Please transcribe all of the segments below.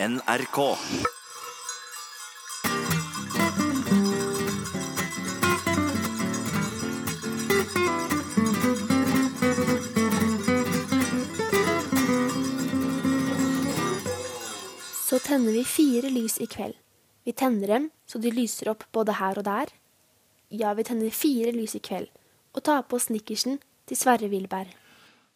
NRK. Så tenner vi fire lys i kveld. Vi tenner dem så de lyser opp både her og der. Ja, vi tenner fire lys i kveld, og tar på snickersen til Sverre Wilberg.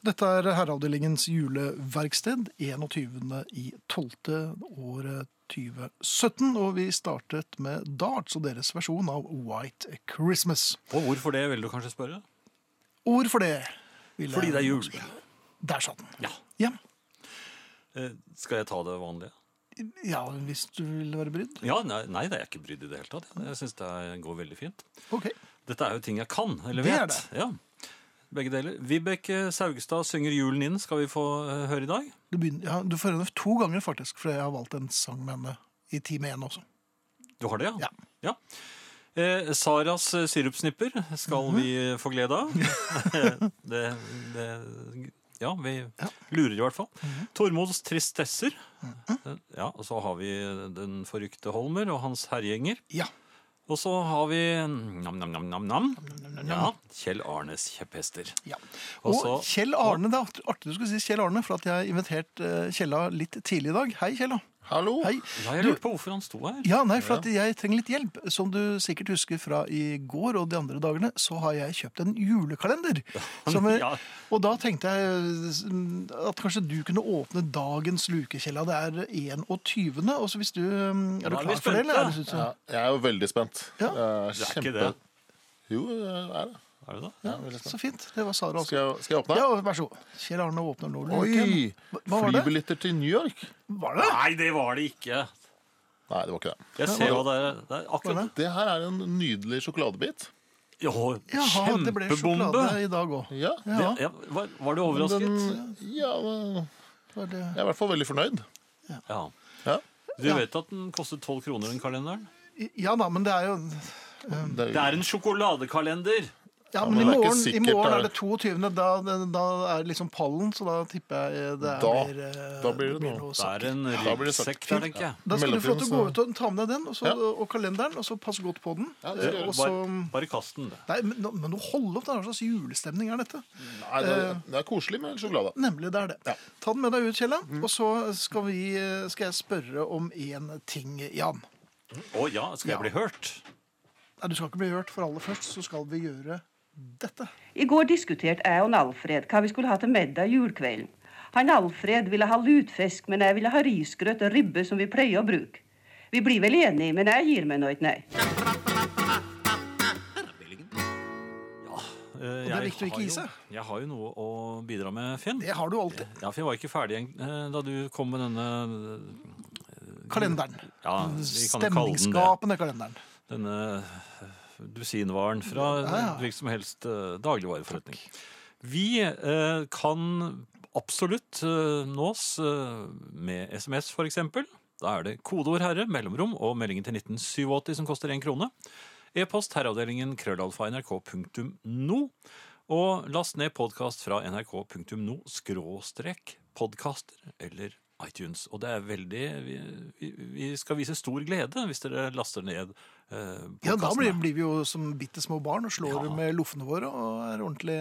Dette er Herreavdelingens juleverksted 21. i 12. året 2017, og vi startet med Darts og deres versjon av White Christmas. Og hvorfor det, vil du kanskje spørre? Ord for det. vil Fordi det er jul. Der satt den. Ja. Ja. Eh, Skal jeg ta det vanlige? ja, hvis du vil være brydd. Ja, nei, nei, det er jeg ikke brydd i det hele tatt. Jeg syns det går veldig fint. Ok. Dette er jo ting jeg kan, eller vet. Det er det. Ja. Begge deler. Vibeke Saugstad synger julen inn, skal vi få eh, høre i dag. Du, begynner, ja, du får henne to ganger, faktisk, for jeg har valgt en sang med henne i time én også. Du har det, Ja. ja? Eh, Saras eh, sirupsnipper skal Mhm. vi få glede av. det, det Ja, vi Ja. lurer i hvert fall. Mhm. Tormods tristesser. Eh, Ja, og så har vi Den forrykte Holmer og hans herjenger. Ja. Og så har vi nam-nam-nam-nam. Ja, Kjell Arnes kjepphester. ja. Og Og Kjell Arne, det er artig- artig du skulle si Kjell Arne, for at jeg har invitert eh, Kjella litt tidlig i dag. Hei, Kjella. Hallo. Hei. Jeg Du- lurte på hvorfor han sto her. Ja, nei, for at jeg trenger litt hjelp. Som du sikkert husker fra i går og de andre dagene, så har jeg kjøpt en julekalender. Som er, Ja. Og da tenkte jeg eh, at kanskje du kunne åpne dagens luke. Det er 21. Og så hvis du eh, Er du klar for det, eller? Er du, Ja, jeg er jo veldig spent. Ja. Jeg er Det er ikke det. Jo, det er det. Er det det? Veldig spent. så fint. Det var Sara også. Skal jeg, skal jeg åpne? Ja, vær så god. Kjell Arne åpner nå. Oi! Hva hva var det? Flybilletter til New York? Var det? Nei, det var det ikke. Nei, det var ikke det. Jeg ser hva det er. Det er akkurat Det her er en nydelig sjokoladebit. Jo, Jaha, det ble kjempebombe. sjokolade i dag òg. Ja. Ja, Ja, var, var du overrasket? Den, ja, var det jeg er i hvert fall veldig fornøyd. Ja. Ja. Du Ja. vet at den kostet 12 kroner, den kalenderen? ja da, men det er jo Det er, Det er en sjokoladekalender! Ja, Ja, men, men i det er morgen, i morgen er- er det 22. Da, da er det liksom pallen, så da tipper jeg det er, Da- blir, eh, da blir det noe. Det er en Da blir det ryggsekk der, tenker jeg. Da skal du få lov til å gå ut og ta med deg den og, så, Ja. og kalenderen, og så passe godt på den. Ja, det Eh, gjøre. og så, Bare, bare kast den. nei, men, nå- men hold opp, da. Hva slags julestemning er dette? nei, det, er, det er koselig med sjokolade. Nemlig, det er det. Ja. Ta den med deg ut, Kjella, og så skal, vi, eh, skal jeg spørre om én ting, Jan. Å ja, skal jeg bli hørt? Nei, du skal ikke bli hørt, for aller først så skal vi gjøre dette. I går diskuterte jeg og Alfred hva vi skulle ha til middag julekvelden. Han Alfred ville ha lutfisk, men jeg ville ha risgrøt og ribbe som vi pleier å bruke. Vi blir vel enige, men jeg gir meg nå ikke nei. Og det er viktig å ikke gi seg. Jeg har jo noe å bidra med, Finn. Det har du alltid. Ja, for jeg var ikke ferdig eh, da du kom med denne Kalenderen. Ja. Stemningsskapende kalenderen. Denne eh, dusinvaren fra hvilken som helst eh, dagligvareforretning. Vi eh, kan absolutt eh, nås med SMS, eksempel. Da er det kodeord 'herre', mellomrom og meldingen til 1987 som koster én krone. E-post herreavdelingen krøllalfa nrk.no. Og last ned podkast fra nrk.no skråstrek podkaster eller iTunes. Og det er veldig vi, vi, skal vise stor glede hvis dere laster ned eh, Ja, da blir, blir vi jo som bitte små barn og slår Ja. med loffene våre og er ordentlig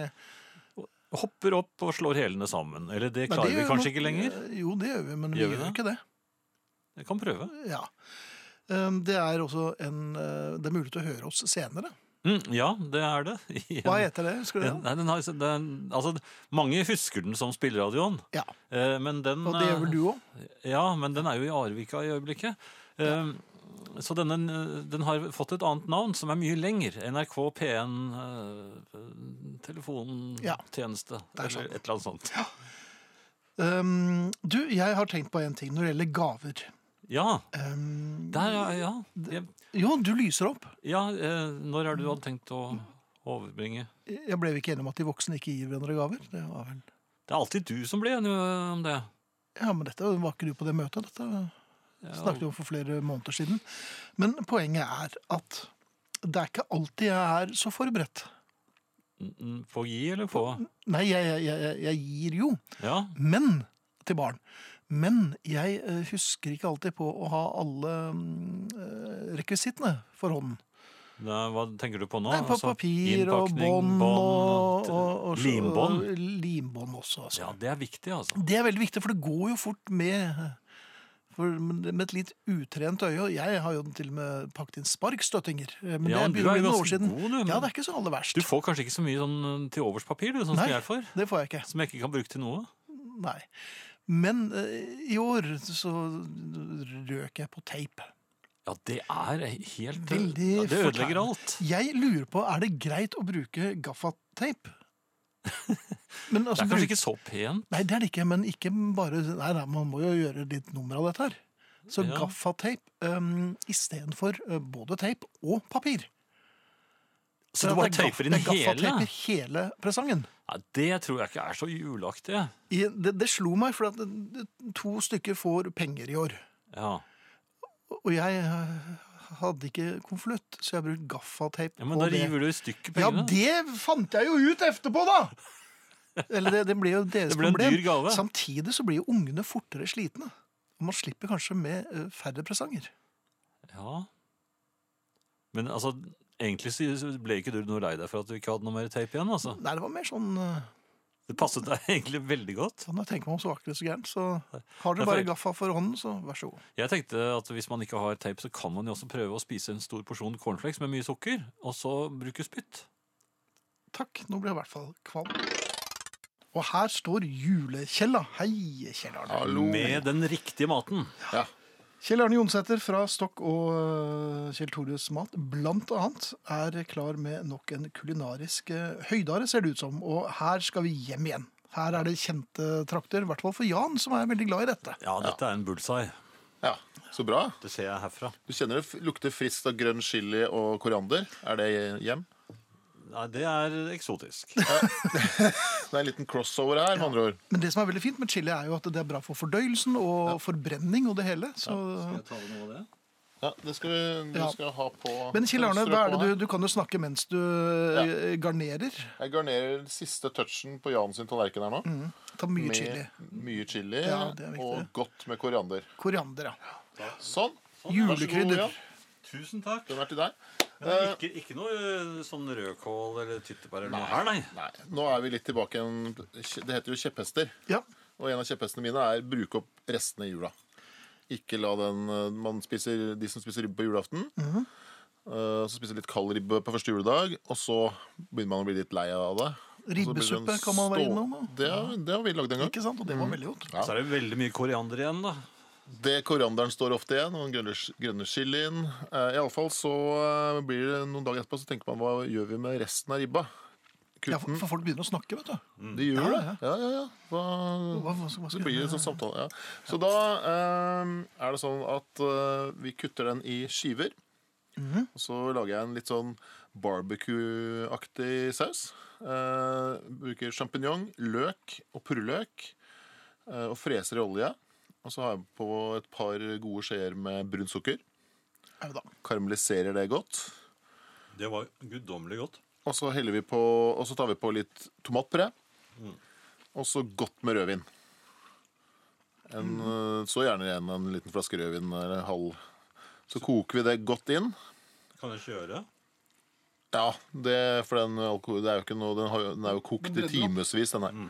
Hopper opp og slår hælene sammen. Eller det klarer det vi kanskje noe... ikke lenger. eh, Jo, det gjør vi, men Gjør vi gjør ikke det. Jeg kan prøve. Ja. Um, Det er også en eh, Det er mulig til å høre oss senere. Mm, ja, det er det. I Hva heter det? Husker du Ja, det? Nei, den har, den, altså, mange husker den som spilleradioen, Ja. eh, men den Og det gjør vel du òg? eh, Ja, men den er jo i Arvika i øyeblikket. Eh, Så denne, eh, den har fått et annet navn, som er mye lenger. NRK P1 eh, Ja. telefontjeneste. Det er Eller et eller annet sånt. Um, du, jeg har tenkt på en ting når det gjelder gaver. Ja, Um, der, ja. ja. Jeg, jo, du lyser opp. ja eh, når er det du hadde tenkt å overbringe? Jeg ble ikke enig om at de voksne ikke gir hverandre gaver. Det var vel Det er alltid du som blir enig om det. Ja, men dette var ikke du på det møtet. Dette Ja, snakket vi om for flere måneder siden. Men poenget er at det er ikke alltid jeg er så forberedt. Få På å gi eller på? Nei, jeg, jeg, jeg, jeg gir jo, Ja. men til barn. Men jeg eh, husker ikke alltid på å ha alle eh, rekvisittene for hånden. Da, hva tenker du på nå? Nei, på Altså, papir og bånd og, og, og, Limbånd? og Limbånd også, altså. Ja, det er viktig, altså. Det er veldig viktig, for det går jo fort med for med et litt utrent øye. og Jeg har jo til og med pakket inn sparkstøttinger. eh, Men Ja, det er jo ganske god, du, Ja, det er ikke så aller verst. Du får kanskje ikke så mye sånn til overspapir, du, sånn Nei. som jeg får? Det får jeg ikke. Som jeg ikke kan bruke til noe? Nei. Men eh, i år så røk jeg på teip. Ja, det er helt Veldig ja, Det ødelegger alt. Jeg lurer på, er det greit å bruke gaffateip? Men Det altså, er kanskje bruk- ikke så pent. Nei, det er det ikke, men ikke bare Nei, nei man må jo gjøre litt nummer av dette her. Så Ja. gaffateip um, istedenfor uh, både teip og papir. Så du bare det er teiper inn det hele? gaffateiper hele presangen. Ja, det tror jeg ikke er så juleaktig. I, det, det slo meg, for at det- det- to stykker får penger i år. Ja. Og jeg uh, hadde ikke konvolutt, så jeg brukte gaffateip. ja, Men på da det. river du i stykker Ja, pengene. det fant jeg jo ut etterpå, da! Eller det, det ble jo deres Det ble en problem. dyr gave. Samtidig så blir jo ungene fortere slitne. Og man slipper kanskje med eh, færre presanger. Ja. Men altså, egentlig så ble ikke du noe lei deg for at du ikke hadde noe mer teip igjen, altså. Nei, det var mer sånn eh, Det passet deg egentlig veldig godt. sånn jeg tenker meg om, så var ikke det så gærent. Så har dere bare gaffa for hånden, så vær så god. Jeg tenkte at hvis man ikke har teip, så kan man jo også prøve å spise en stor porsjon cornflakes med mye sukker, og så bruke spytt. Takk, nå blir jeg i hvert fall kvalm. Og her står Julekjella. Hei, Kjell Arne. Hallo. Med den riktige maten. Ja. Kjell Arne Jonsæter fra Stokk og øh, Kjell Tores Mat, blant annet, er klar med nok en kulinarisk øh, høydare, ser det ut som. Og her skal vi hjem igjen. Her er det kjente trakter, i hvert fall for Jan, som er veldig glad i dette. Ja, dette er en bullseye. ja. Så bra. Det ser jeg herfra. Du kjenner det lukter friskt av grønn chili og koriander. Er det hjem? Nei, det er eksotisk. Det er en liten crossover her, med andre ord. Men det som er veldig fint med chili, er jo at det er bra for fordøyelsen og forbrenning og det hele. Så... ta noe av det? Ja, det skal vi du Ja. skal ha på Men Kjell Arne, hva er det du, du kan jo snakke mens du ja. garnerer. Jeg garnerer siste touchen på Jan sin tallerken her nå. Ta mye med chili. mye chili Ja, er og godt med koriander. Koriander, ja. Sånn. Julekrydder. Vær så god, Jan. Tusen takk. Den er til deg. Men ikke, ikke noe eh, sånn rødkål eller tyttebær eller noe her, nei. Nei, nå er vi litt tilbake igjen. Det heter jo kjepphester. Ja. Og en av kjepphestene mine er bruke opp restene i jula. Ikke la den eh, Man spiser de som spiser ribbe på julaften. Mhm. eh, så spiser litt kald ribbe på første juledag, og så begynner man å bli litt lei av det. Ribbesuppe kan man være innom. da. Det, har- det har vi lagd en gang. Ikke sant? Og det var veldig godt. Ja. Så er det veldig mye koriander igjen, da. Det Korianderen står ofte igjen, og den grønne, grønne chilien. Eh, Iallfall så eh, blir det noen dager etterpå så tenker man hva gjør vi med resten av ribba? Ja, for, for folk begynner å snakke, vet du. De gjør Ja, det. ja. Ja, ja, ja. Hva, Hva, hva, det blir en sånn samtale. Ja. Så da eh, er det sånn at eh, vi kutter den i skiver. Mhm. Og så lager jeg en litt sånn barbecue-aktig saus. Eh, bruker sjampinjong, løk og purreløk. eh, og freser i olje. Og så har jeg på et par gode skjeer med brunt sukker. Da. Karamelliserer det godt. Det var guddommelig godt. Og så, heller vi på, og så tar vi på litt tomatpuré. Og så godt med rødvin. En, mm. så gjerne igjen en liten flaske rødvin eller halv. Så koker vi det godt inn. Kan jeg kjøre? Ja, det, for den alkohol, det er jo ikke noe, den, har, den er jo kokt i timevis. Den her.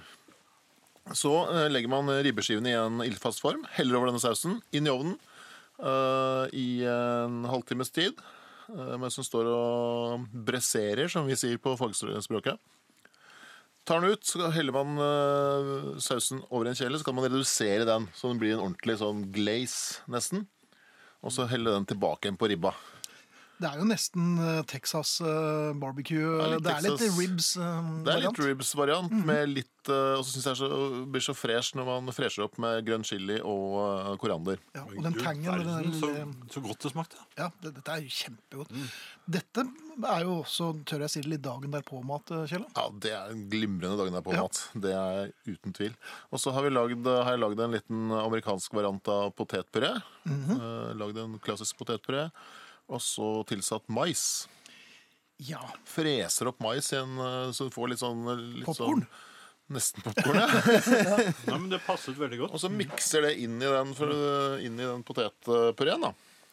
Så eh, legger man ribbeskivene i en ildfast form, heller over denne sausen, inn i ovnen uh, i en halvtimes tid. uh, mens den står og bresserer, som vi sier på fagspråket. Tar den ut, så heller man uh, sausen over en kjele, så kan man redusere den, så den blir en ordentlig sånn glaze, nesten. Og så helle den tilbake igjen på ribba. Det er jo nesten eh, Texas eh, barbecue. Ja, litt det er litt Texas. ribs-variant Det er litt variant. ribs-variant, med litt eh, Og så syns jeg det blir så fresh når man fresher opp med grønn chili og eh, koriander. Ja, og den tangen den verden, så, så godt det smakte. ja, det, Dette er jo kjempegodt. Dette er jo også, tør jeg si det, litt dagen derpå-mat, Kjell. Ja, Det er en glimrende dagen der på Ja. mat. Det er uten tvil. Og så har, har jeg lagd en liten amerikansk variant av potetpuré. Eh, lagd en klassisk potetpuré. Og så tilsatt mais. Ja. Freser opp mais igjen, eh, så du får litt sånn litt Popcorn? Sånn, Nesten popkorn, ja. Nei, men det passet veldig godt. Og så mikser det inn i den, for, inn i den potetpureen, da.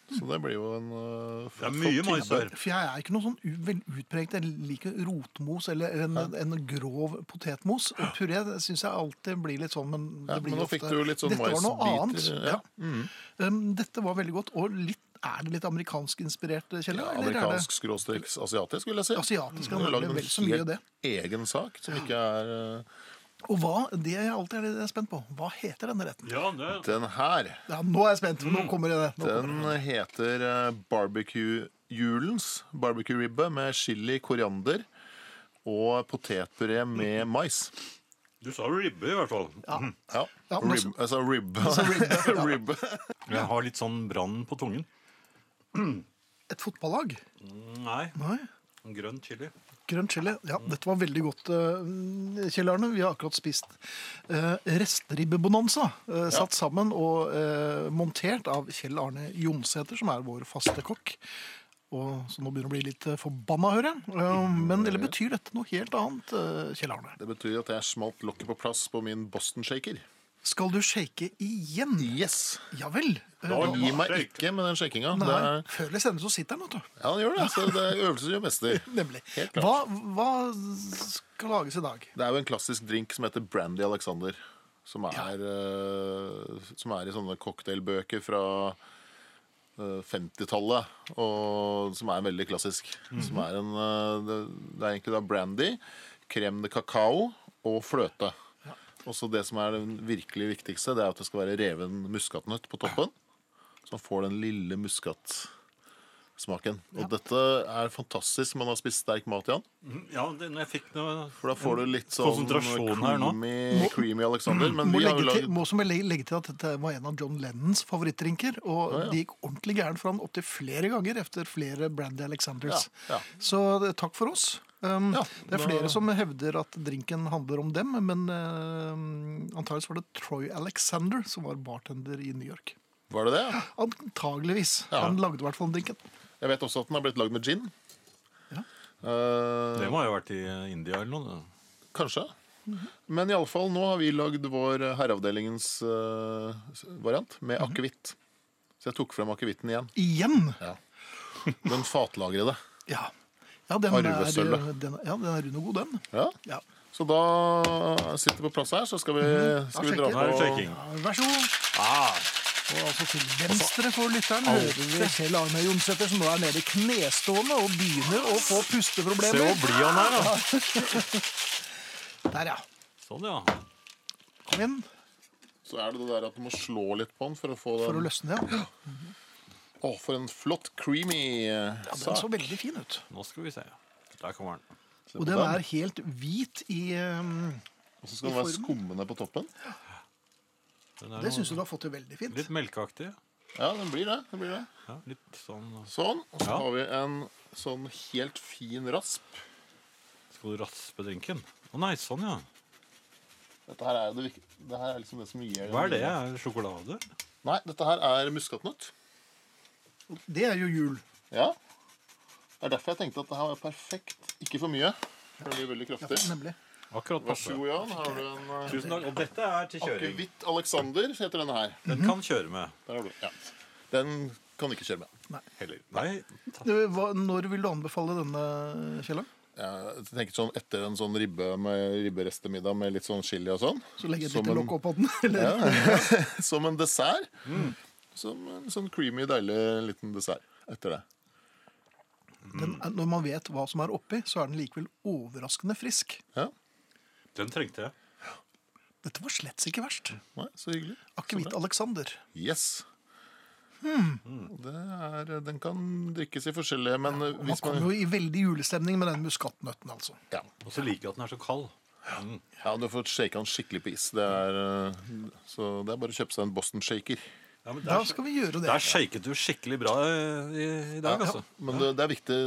Så det blir jo en uh, Det er mye mais her. For jeg er ikke noe sånn veldig utpreget. Jeg liker rotmos eller en, en grov potetmos. Og puré det syns jeg alltid blir litt sånn, men Ja, det blir men nå ofte fikk du litt sånn Dette var noe annet. ja. Mm. Um, dette var veldig godt. Og litt, er det litt amerikansk inspirert, kjeller? Ja, er amerikansk skråstrek asiatisk, vil jeg si. asiatisk? Han har er lagd vel så mye av det. egen sak som ikke er uh, Og hva, det er jeg alltid er spent på. Hva heter denne retten? Ja, det Den her, Ja, nå er jeg spent, for nå kommer det. Nå den kommer det. heter uh, barbecue julens barbecue-ribbe med chili, koriander og potetpuré med mais. Du sa ribbe, i hvert fall. Ja, Ja, men rib, altså ribbe. ribbe. Jeg har litt sånn brann på tungen. Et fotballag? Nei, Nei. grønn chili. Grønn chili. Ja, dette var veldig godt, eh, Kjell Arne. Vi har akkurat spist uh, restaribbebonanza. eh, satt sammen og eh, montert av Kjell Arne Jonsæter, som er vår faste kokk. Og, så nå begynner å bli litt forbanna, hører jeg. Eh, men eller betyr dette noe helt annet, eh, Kjell Arne? Det betyr at jeg smalt lokket på plass på min Boston Shaker. Skal du shake igjen? Yes! Ja vel. Eh, Da Gi meg shake. ikke med den shakinga. Det Nei, er, før eller senere så sitter den, vet du. ja, den gjør det. Så det er øvelse gjør mester. Nemlig. Helt klart. Hva, hva skal lages i dag? Det er jo en klassisk drink som heter Brandy Alexander. Som er, eh, som er i sånne cocktailbøker fra eh, 50-tallet. Og som er veldig klassisk. Som er en, eh, det, det er egentlig da brandy, krem de cacao og fløte. Og så det som er det virkelig viktigste, det er at det skal være reven muskatnøtt på toppen. Så man får den lille muskatsmaken. Og dette er fantastisk man har spist sterk mat, Jan. Ja, det, når jeg fikk noe For da får du litt sånn creamy, creamy Alexander. Men Må vi har jo legge til, må som jeg legge, legge til at dette var en av John Lennons favorittdrinker. Og Ja, ja. det gikk ordentlig gærent for han opptil flere ganger efter flere Brandy Alexanders. Ja, ja. Så takk for oss. Um, Ja, det er da- flere som hevder at drinken handler om dem, men uh, antakeligvis var det Troy Alexander som var bartender i New York. Var det det? Antageligvis. Ja. Han lagde i hvert fall drinken. Jeg vet også at den har blitt lagd med gin. Ja. Uh, Det må ha vært i India eller noe. kanskje. Men iallfall, nå har vi lagd vår herreavdelingens uh, variant med akevitt. Så jeg tok frem akevitten igjen. Igjen! Ja. Den fatlagrede. Ja. Ja, den er, den, ja, den er rund og god, den. Ja. Ja. Så da sitter vi på plass her, så skal vi, skal vi dra på. Ja, vær så god. Ah, Og altså til venstre for lytteren hører vi Kjell Arne Jonsæter, som nå er nede i knestående og begynner å få se hvor blid han er, da. Der, ja. Sånn, ja. Kom igjen. Så er det det der at du må slå litt på den for å få den. for å løsne, ja. Å, for en flott, creamy sak ja. Den så veldig fin ut. Nå skal vi se. Der kommer den. Og den er helt hvit i um, Og så skal den være skummende på toppen. Den er Det noe- syns jeg du har fått til veldig fint. Litt melkeaktig. Ja, den blir det. den blir det. Ja, litt sånn Sånn. Og så Ja. har vi en sånn helt fin rasp. Skal du raspe drinken? Å nei, sånn, ja. Dette her er, det, det her er liksom det som gir Hva er det? Er det sjokolade? Nei, dette her er muskatnøtt. Det er jo jul. Ja. Det er derfor jeg tenkte at det her var perfekt. Ikke for mye. Det blir veldig kraftig. Nemlig. Akkurat Vær så god, Jan. Her har du en eh, Tusen takk. Og dette er til kjøring. akevitt Alexander, heter denne her. Den kan kjøre med. Der har du. Ja. Den kan du ikke kjøre med. Heller. Nei, ta- Du, hva, når vil du anbefale denne, Kjell Jeg tenker sånn Etter en sånn ribbe med ribberestemiddag med litt sånn chili og sånn. Så legger jeg et Som lite en- lokk oppå den? Eller? Ja. Som en dessert. Som en sånn creamy, deilig liten dessert etter det. Den, er- når man vet hva som er oppi, så er den likevel overraskende frisk. Ja. Den trengte jeg. Dette var slett ikke verst. Nei, så hyggelig. Akevitt Alexander. Yes. Hmm. Det er, den kan drikkes i forskjellige, men eh, Man hvis kommer man jo i veldig julestemning med den muskatnøtten, altså. ja. Og så liker jeg at den er så kald. Mm. ja, du har fått shake den skikkelig på is. Det er, eh, så det er bare å kjøpe seg en Boston Shaker. Ja, men Da der, skal vi gjøre det. der shaket du skikkelig bra eh, i, i dag, altså. Men det, det er viktig,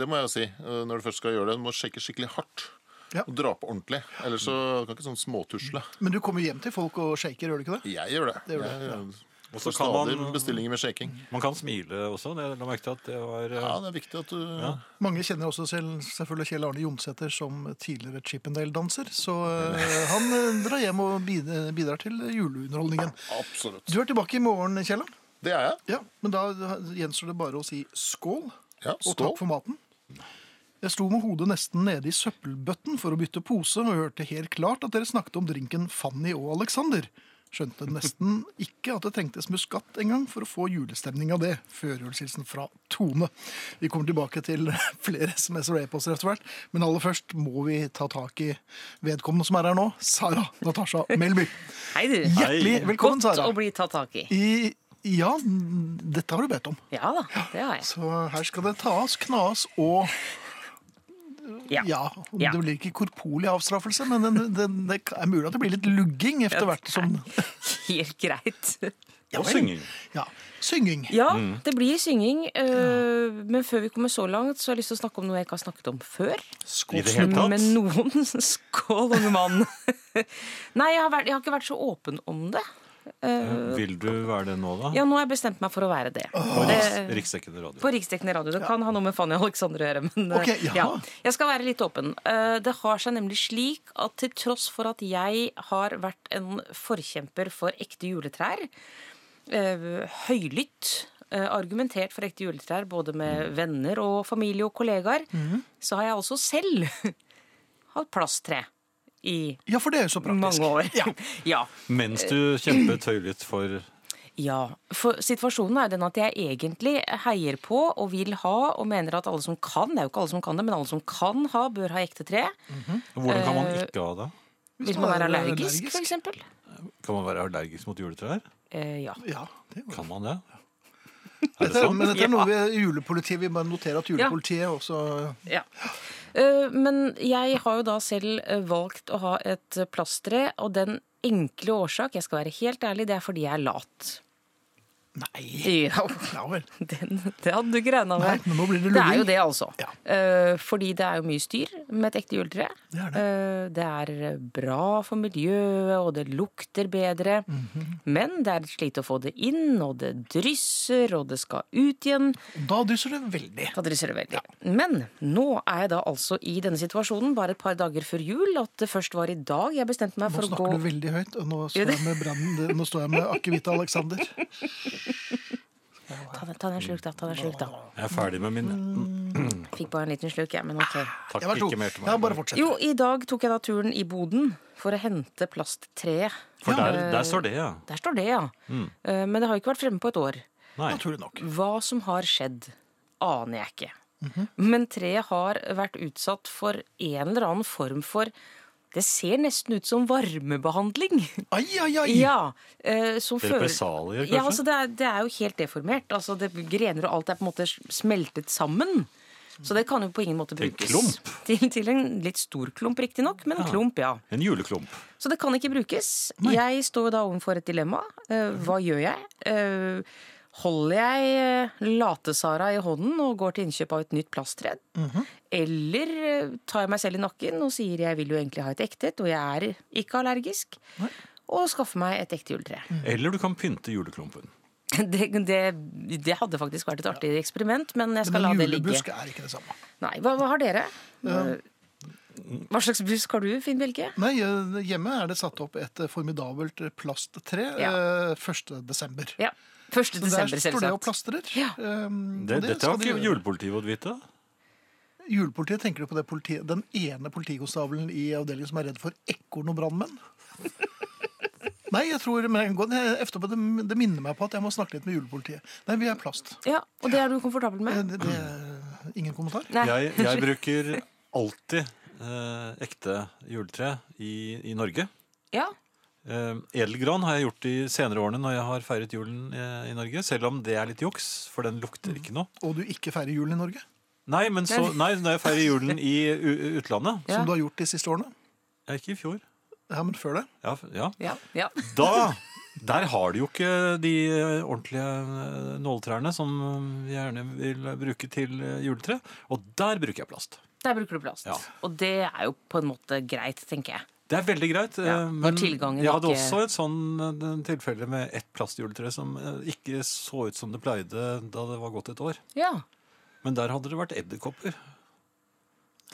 det må jeg jo si, eh, når du først skal gjøre det. Du må shake skikkelig hardt. Ja. Og dra på ordentlig. Ellers så kan ikke sånn småtusle. Men du kommer hjem til folk og shaker, gjør du ikke det? Jeg gjør det. Det gjør det. jeg, ja. Og så kan man, bestillinger med shaking. man kan smile også. Det la merke til at det var Ja, det er viktig at du Ja. Mange kjenner også selv, selvfølgelig Kjell Arne Jonsæter som tidligere Chippendale-danser, så eh, han eh, drar hjem og bidrar til juleunderholdningen. Absolutt. Du er tilbake i morgen, Kjell. Det er jeg. Ja, men da gjenstår det bare å si skål, Ja, og takk for maten. Jeg sto med hodet nesten nede i søppelbøtten for å bytte pose, og hørte helt klart at dere snakket om drinken Fanny og Alexander. Skjønte nesten ikke at det trengtes muskat engang for å få julestemning av det. Førjulshilsen fra Tone. Vi kommer tilbake til flere SMS og e-poster etter hvert, men aller først må vi ta tak i vedkommende som er her nå, Sara Natasha Melby. Hei, du. Hjertelig velkommen, Godt Sara. å bli tatt tak i. I, ja, dette har du bedt om. Ja da, det har jeg. Så her skal det tas, knas og Ja. Ja, Ja. Det blir ikke korporlig avstraffelse, men det, det, det er mulig at det blir litt lugging etter hvert som Helt greit. Og synging. Ja, synging. Ja, det blir synging. øh, men før vi kommer så langt, så har jeg lyst til å snakke om noe jeg ikke har snakket om før. Tatt. Med noen. Skål, unge mann. Nei, jeg har, vært, jeg har ikke vært så åpen om det. Vil du være det nå, da? Ja, nå har jeg bestemt meg for å være det. På det Riksdekkende radio. på riksdekkende radio. Det kan ha noe med Fanny Alexander å gjøre. Men okay, ja. ja. Jeg skal være litt åpen. Uh, Det har seg nemlig slik at til tross for at jeg har vært en forkjemper for ekte juletrær, uh, høylytt eh, argumentert for ekte juletrær både med venner og familie og kollegaer, mm. så har jeg også selv hatt plasttre i Ja, for det er så praktisk. mange år. Ja. ja. Mens du kjempet høylytt for Ja, for situasjonen er den at jeg egentlig heier på og vil ha, og mener at alle som kan, det er jo ikke alle som kan det, men alle som kan ha, bør ha ekte tre. Hvordan kan man Eh, ikke ha det? Hvis man er allergisk, for eksempel. Kan man være allergisk mot juletrær? Eh, ja. Ja, det. Kan man det? Er det sånn? men dette er noe ved julepolitiet Vi bare noterer at julepolitiet også ja. Eh, men jeg har jo da selv eh, valgt å ha et plasttre, og den enkle årsak, jeg skal være helt ærlig, det er fordi jeg er lat. Nei. Ja, Ja vel. den, det hadde du ikke regna Nei, med. men nå blir det Det er jo det, altså. Ja. Eh, fordi det er jo mye styr med et ekte juletre. Det er det. Eh, det er bra for miljøet, og det lukter bedre. Mhm. Men det er et slit å få det inn, og det drysser, og det skal ut igjen. Da drysser det veldig. Da drysser det veldig. Men nå er jeg da altså i denne situasjonen, bare et par dager før jul, at det først var i dag jeg bestemte meg Nå for å gå snakker du veldig høyt, og nå står jeg med, brannen, nå står jeg med akevitt Alexander. Ta, den- ta den sluk, da. Ta den sluk da. Jeg er ferdig med min Fikk bare en liten slurk, jeg, men ok. Takk, Jeg ikke mer til Ja, meg. bare fortsett. Jo, i dag tok jeg da turen i boden for å hente plasttreet. For der, der står det, ja. Der står det, ja. Eh, Men det har jo ikke vært fremme på et år. Nei. Naturlig nok. Hva som har skjedd, aner jeg ikke. Men treet har vært utsatt for en eller annen form for Det ser nesten ut som varmebehandling. Ai, ai, ai! Ja, eh, som føler- Represalier, kanskje? Ja, altså det er, det er jo helt deformert. Altså det, grener og alt er på en måte smeltet sammen. Så det kan jo på ingen måte brukes. en klump? Til, til en litt stor klump, riktignok, men en klump, ja. En juleklump. Så det kan ikke brukes. Jeg står da overfor et dilemma. Eh, hva gjør jeg? Eh, holder jeg eh, late-Sara i hånden og går til innkjøp av et nytt plasttre? Eller eh, tar jeg meg selv i nakken og sier jeg vil jo egentlig ha et ekte et, og jeg er ikke allergisk, og skaffer meg et ekte juletre? Eller du kan pynte juleklumpen. Det, det, det hadde faktisk vært et artig eksperiment, men jeg skal Men la det ligge. julebusk er ikke det samme. Nei, hva, hva har dere? Hva slags busk har du, Finn Bjelke? Nei, eh, hjemme er det satt opp et formidabelt plasttre Ja. eh, 1. desember. Ja, 1. Så der står det og plastrer. Ja. Um, og Det, dette har ikke de julepolitiet fått vite. Julepolitiet, tenker du på det politiet, den ene politikonstabelen i avdelingen som er redd for ekorn og brannmenn? Nei, jeg tror men etterpå, det, det minner meg på at jeg må snakke litt med julepolitiet. Nei, vi er plast. Ja, Og det er du komfortabel Eh, med? Det, det er ingen kommentar. Nei. Jeg, jeg bruker alltid eh, ekte juletre i, i Norge. Ja, Eh, edelgran har jeg gjort de senere årene når jeg har feiret julen eh, i Norge. Selv om det er litt juks, for den lukter ikke noe. Og du ikke feirer julen i Norge, Nei, men så, nei, når jeg feirer julen i u- utlandet Ja. som du har gjort de siste årene. ja, Ikke i fjor. Ja, men før det. Ja, ja. ja, ja. Da Der har du jo ikke de ordentlige eh, nåletrærne som vi gjerne vil bruke til eh, juletre. Og der bruker jeg plast. Der bruker du plast. Ja. Og det er jo på en måte greit, tenker jeg. Det er veldig greit. Ja, eh, men jeg hadde ikke- også et sånn eh, tilfelle med ett plastjuletre som eh, ikke så ut som det pleide da det var gått et år. Ja. Men der hadde det vært edderkopper.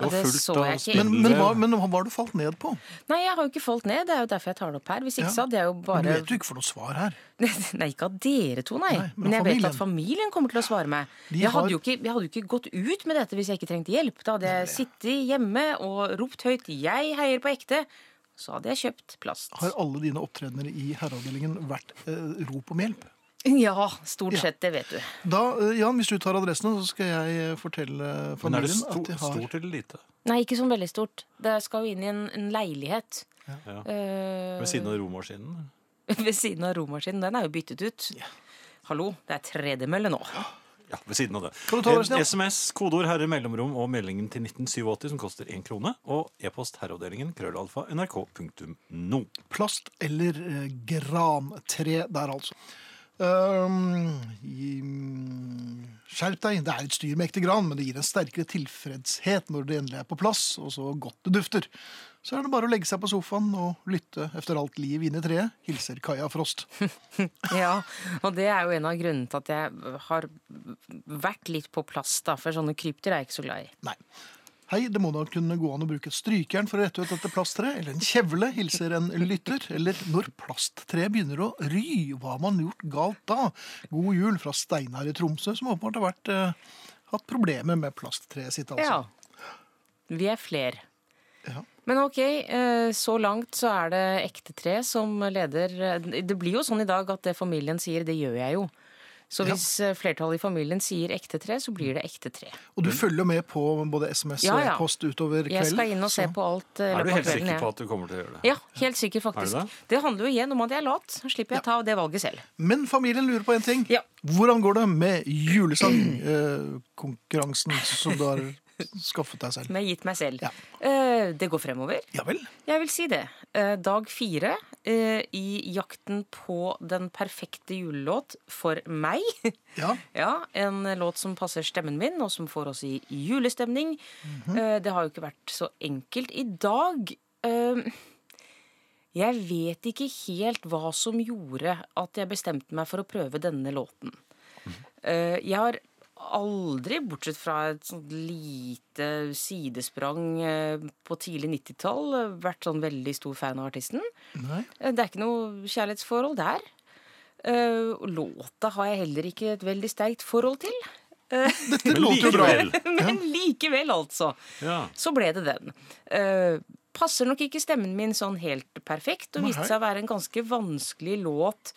Ja, det så jeg ikke. Men, men, hva, men hva har du falt ned på? Nei, jeg har jo ikke falt ned. Det er jo derfor jeg tar det opp her. Hvis ikke Ja. så hadde jeg jo bare Men Du vet jo ikke for noe svar her. Nei, ikke av dere to, nei. Nei, men men jeg jeg vet at familien kommer til å svare meg. De Jeg har- hadde, jo ikke, jeg hadde jo ikke gått ut med dette hvis jeg ikke trengte hjelp. Da hadde jeg sittet hjemme og ropt høyt 'jeg heier på ekte'. Så hadde jeg kjøpt plast. Har alle dine opptredener i herreavdelingen vært eh, rop om hjelp? Ja, stort Ja. sett. Det vet du. Da, eh, Jan, hvis du tar adressen, så skal jeg fortelle fortelle Men er det sto, at de har stort eller lite? Nei, ikke sånn veldig stort. Det skal jo inn i en, en leilighet. Ja. Uh, Ved siden av romaskinen? ved siden av romaskinen. Den er jo byttet ut. Hallo, det er tredemølle nå. Ja, ved siden av det. Kan du ta adressen, ja? SMS, kodeord herre, mellomrom og meldingen til 1987 som koster én krone. Og e-post herreavdelingen krøllalfa nrk.no. plast eller eh, grantre der, altså. Mm, skjerp deg. Det er et styr med ekte gran, men det gir en sterkere tilfredshet når det endelig er på plass, og så godt det dufter. Så er det bare å legge seg på sofaen og lytte efter alt liv inne i treet. Hilser Kaja Frost. Ja, og det er jo en av grunnene til at jeg har vært litt på plass, da. For sånne krypdyr er jeg ikke så glad i. Nei. Hei, det må da kunne gå an å bruke et strykjern for å rette ut dette plasttreet, eller en kjevle, hilser en lytter. Eller når plasttreet begynner å ry, hva har man gjort galt da? God jul fra Steinar i Tromsø, som åpenbart har vært, eh, hatt problemer med plasttreet sitt, altså. Ja. Vi er fler. Ja. Men ok, eh, så langt så er det ekte tre som leder. Det blir jo sånn i dag at det familien sier, det gjør jeg jo. Så hvis ja. flertallet i familien sier ekte tre, så blir det ekte tre. Og du følger med på både SMS Ja, og ja. e-post utover kvelden? Jeg skal inn og se på alt. eh, Er du helt kvelden, sikker på at du kommer til å gjøre det? Ja, helt sikker faktisk. Det? det? handler jo igjen om at jeg er lat. Så slipper jeg ta det valget selv. Men familien lurer på en ting. Ja. Hvordan går det med julesangkonkurransen som du har skaffet deg selv? Som jeg har gitt meg selv. Ja. Eh, Det går fremover. Ja vel? Jeg vil si det. Eh, Dag fire eh, i jakten på den perfekte julelåt for meg. Ja. Ja, En låt som passer stemmen min, og som får oss i julestemning. Eh, Det har jo ikke vært så enkelt. I dag Jeg vet ikke helt hva som gjorde at jeg bestemte meg for å prøve denne låten. Eh, Jeg har aldri, bortsett fra et sånt lite sidesprang eh, på tidlig 90-tall, eh, vært sånn veldig stor fan av artisten. Nei. Eh, Det er ikke noe kjærlighetsforhold der. Eh, låta har jeg heller ikke et veldig sterkt forhold til. Dette låter jo bra. Men likevel, altså. Ja. Så ble det den. Eh, passer nok ikke stemmen min sånn helt perfekt, og viste seg å være en ganske vanskelig låt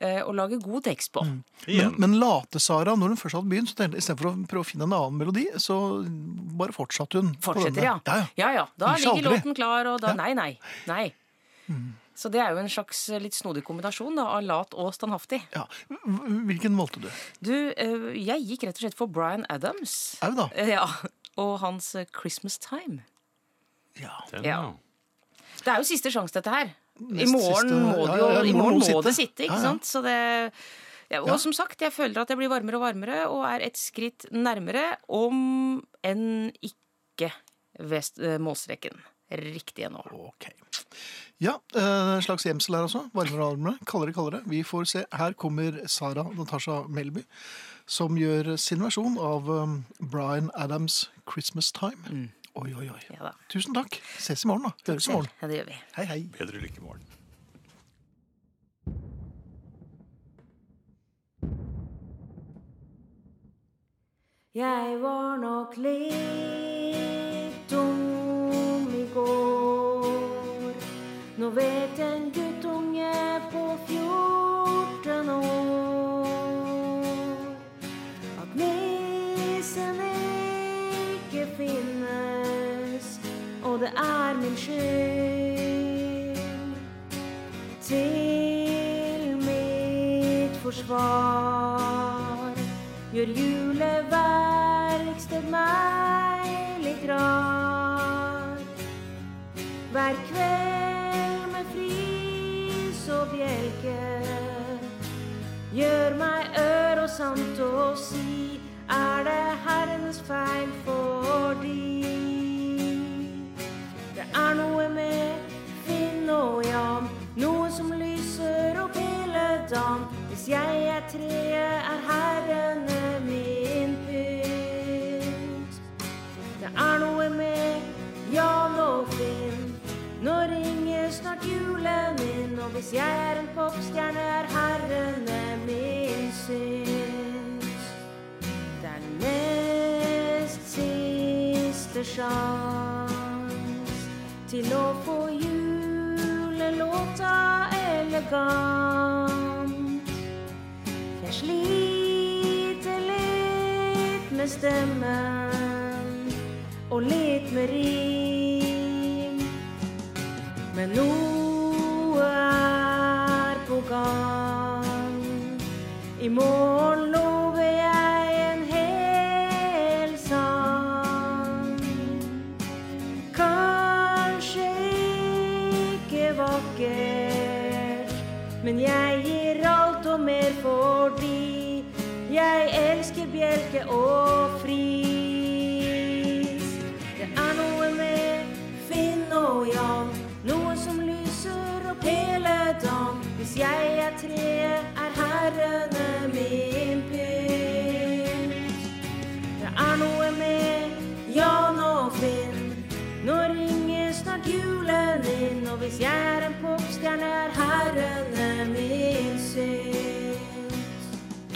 å lage god tekst på. Men, men late-Sara, når hun først hadde begynt, så istedenfor å prøve å finne en annen melodi, så bare fortsatte hun. Fortsetter, ja. Ja, ja. Ja. Da ligger låten klar, og da Ja. Nei, nei. nei. Så det er jo en slags eh, litt snodig kombinasjon da, av lat og standhaftig. Ja. Hvilken valgte du? Du, eh, jeg gikk rett og slett for Bryan Adams. Au da. Eh, Ja, Og hans eh, 'Christmas Time'. Ja. Den, Ja. ja. Det er jo siste sjanse, dette her. I morgen siste- må det jo ja, ja, morgen må det sitte. ikke sant? Så det ja, og Ja. som sagt, jeg føler at jeg blir varmere og varmere, og er et skritt nærmere, om enn ikke ved eh, målstreken. Riktig ennå. Ok. Ja, eh, en slags gjemsel her også. Varmere og varmere. Kaldere, kaldere. Vi får se. Her kommer Sara Natasha Melby, som gjør sin versjon av Brian Adams' 'Christmas Time'. Oi, oi, oi. Ja. Tusen takk. Ses i morgen, da. Høres i morgen. Ja, det gjør vi. Hei, hei. Bedre lykke i morgen. Jeg var nok litt dum i går. Nå vet en guttunge det er min skyld. Til mitt forsvar gjør juleverksted meg litt rar. Hver kveld med fris og bjelke gjør meg ør og sant å si er det Herrens feil fordi er noe med Finn og Jan. Noe som lyser opp hele dagen. Hvis jeg er treet, er herrene min pynt. Det er noe med Jan og Finn. Nå ringer snart julen inn. og hvis jeg er en popstjerne, er herrene min syns. Det er nest siste sjans til å få julelåta elegant. Jeg sliter litt med stemmen og litt med rim. Men noe er på gang. I morgen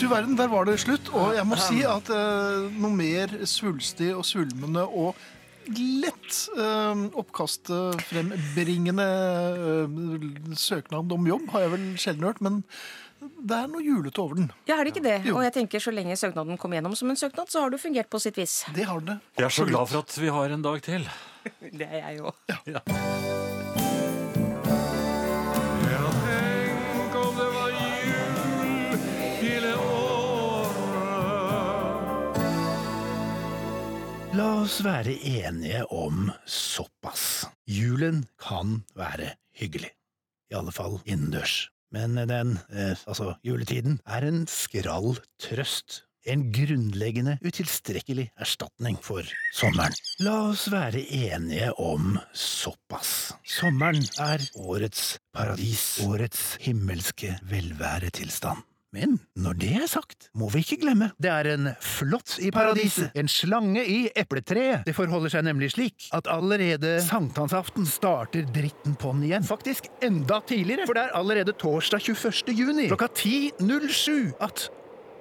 Du verden, der var det slutt. Og jeg må si at eh, noe mer svulstig og svulmende og lett eh, oppkastfrembringende eh, søknad om jobb har jeg vel sjelden hørt, men det er noe julete over den. Ja, er det ikke det? Jo. Og jeg tenker så lenge søknaden kom gjennom som en søknad, så har du fungert på sitt vis. Det har det. Jeg er så glad for at vi har en dag til. Det er jeg òg. Ja, oss være enige om såpass. Julen kan være hyggelig. I alle fall innendørs. Men den, eh, altså juletiden, er en skrall trøst. En grunnleggende utilstrekkelig erstatning for sommeren. La oss være enige om såpass. Sommeren er årets paradis, årets himmelske velværetilstand. Men når det er sagt, må vi ikke glemme, det er en flått i paradiset, en slange i epletreet. Det forholder seg nemlig slik at allerede sankthansaften starter dritten på'n igjen. Faktisk enda tidligere, for det er allerede torsdag 21. juni klokka 10.07 at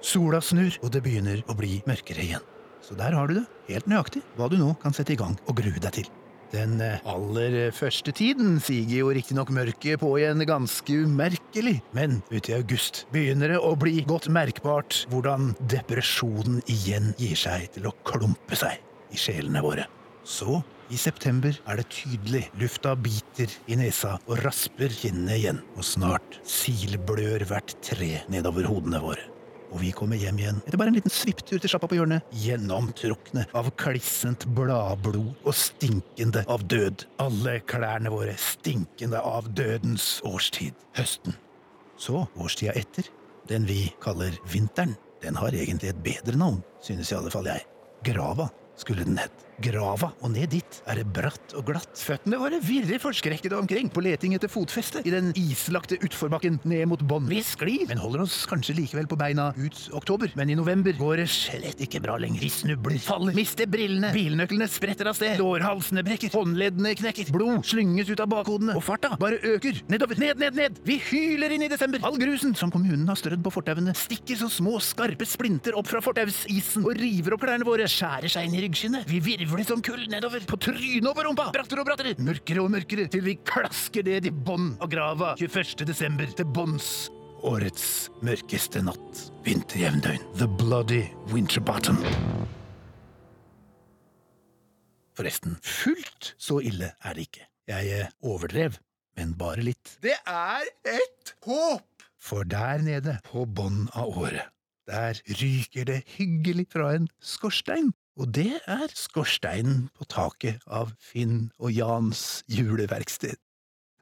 sola snur, og det begynner å bli mørkere igjen. Så der har du det, helt nøyaktig, hva du nå kan sette i gang og grue deg til. Den eh, aller første tiden siger jo riktignok mørket på igjen ganske umerkelig, men ute i august begynner det å bli godt merkbart hvordan depresjonen igjen gir seg til å klumpe seg i sjelene våre. Så, i september er det tydelig, lufta biter i nesa og rasper kinnene igjen, og snart silblør hvert tre nedover hodene våre og vi kommer hjem igjen etter bare en liten svipptur til sjappa på hjørnet, gjennomtrukne av klissent bladblod og stinkende av død. Alle klærne våre stinkende av dødens årstid, høsten. Så årstida etter, den vi kaller vinteren, den har egentlig et bedre navn, synes i alle fall jeg. Grava skulle den hett. Grava, og ned dit er det bratt og glatt. Føttene våre virrer forskrekkede omkring på leting etter fotfeste i den islagte utforbakken ned mot bånn. Vi sklir, men holder oss kanskje likevel på beina ut oktober. Men i november går det slett ikke bra lenger. Vi snubler, faller, mister brillene, bilnøklene spretter av sted, lårhalsene brekker, håndleddene knekker, blod slynges ut av bakhodene, og farta bare øker. Nedover, ned, ned, ned! Vi hyler inn i desember! All grusen som kommunen har strødd på fortauene, stikker så små, skarpe splinter opp fra fortausisen og river opp klærne våre, skjærer seg inn i ryggskinnet. Vi virvler som kull nedover, på trynet og på rumpa, brattere og brattere, mørkere og mørkere, til vi klasker ned i bånn av grava 21. desember til bånns årets mørkeste natt. Vinterjevndøgn. The Bloody Winterbottom. Forresten, fullt så ille er det ikke. Jeg eh, overdrev, men bare litt. Det er et håp! For der nede, på bånn av året, der ryker det hyggelig fra en skorstein. Og det er skorsteinen på taket av Finn og Jans juleverksted.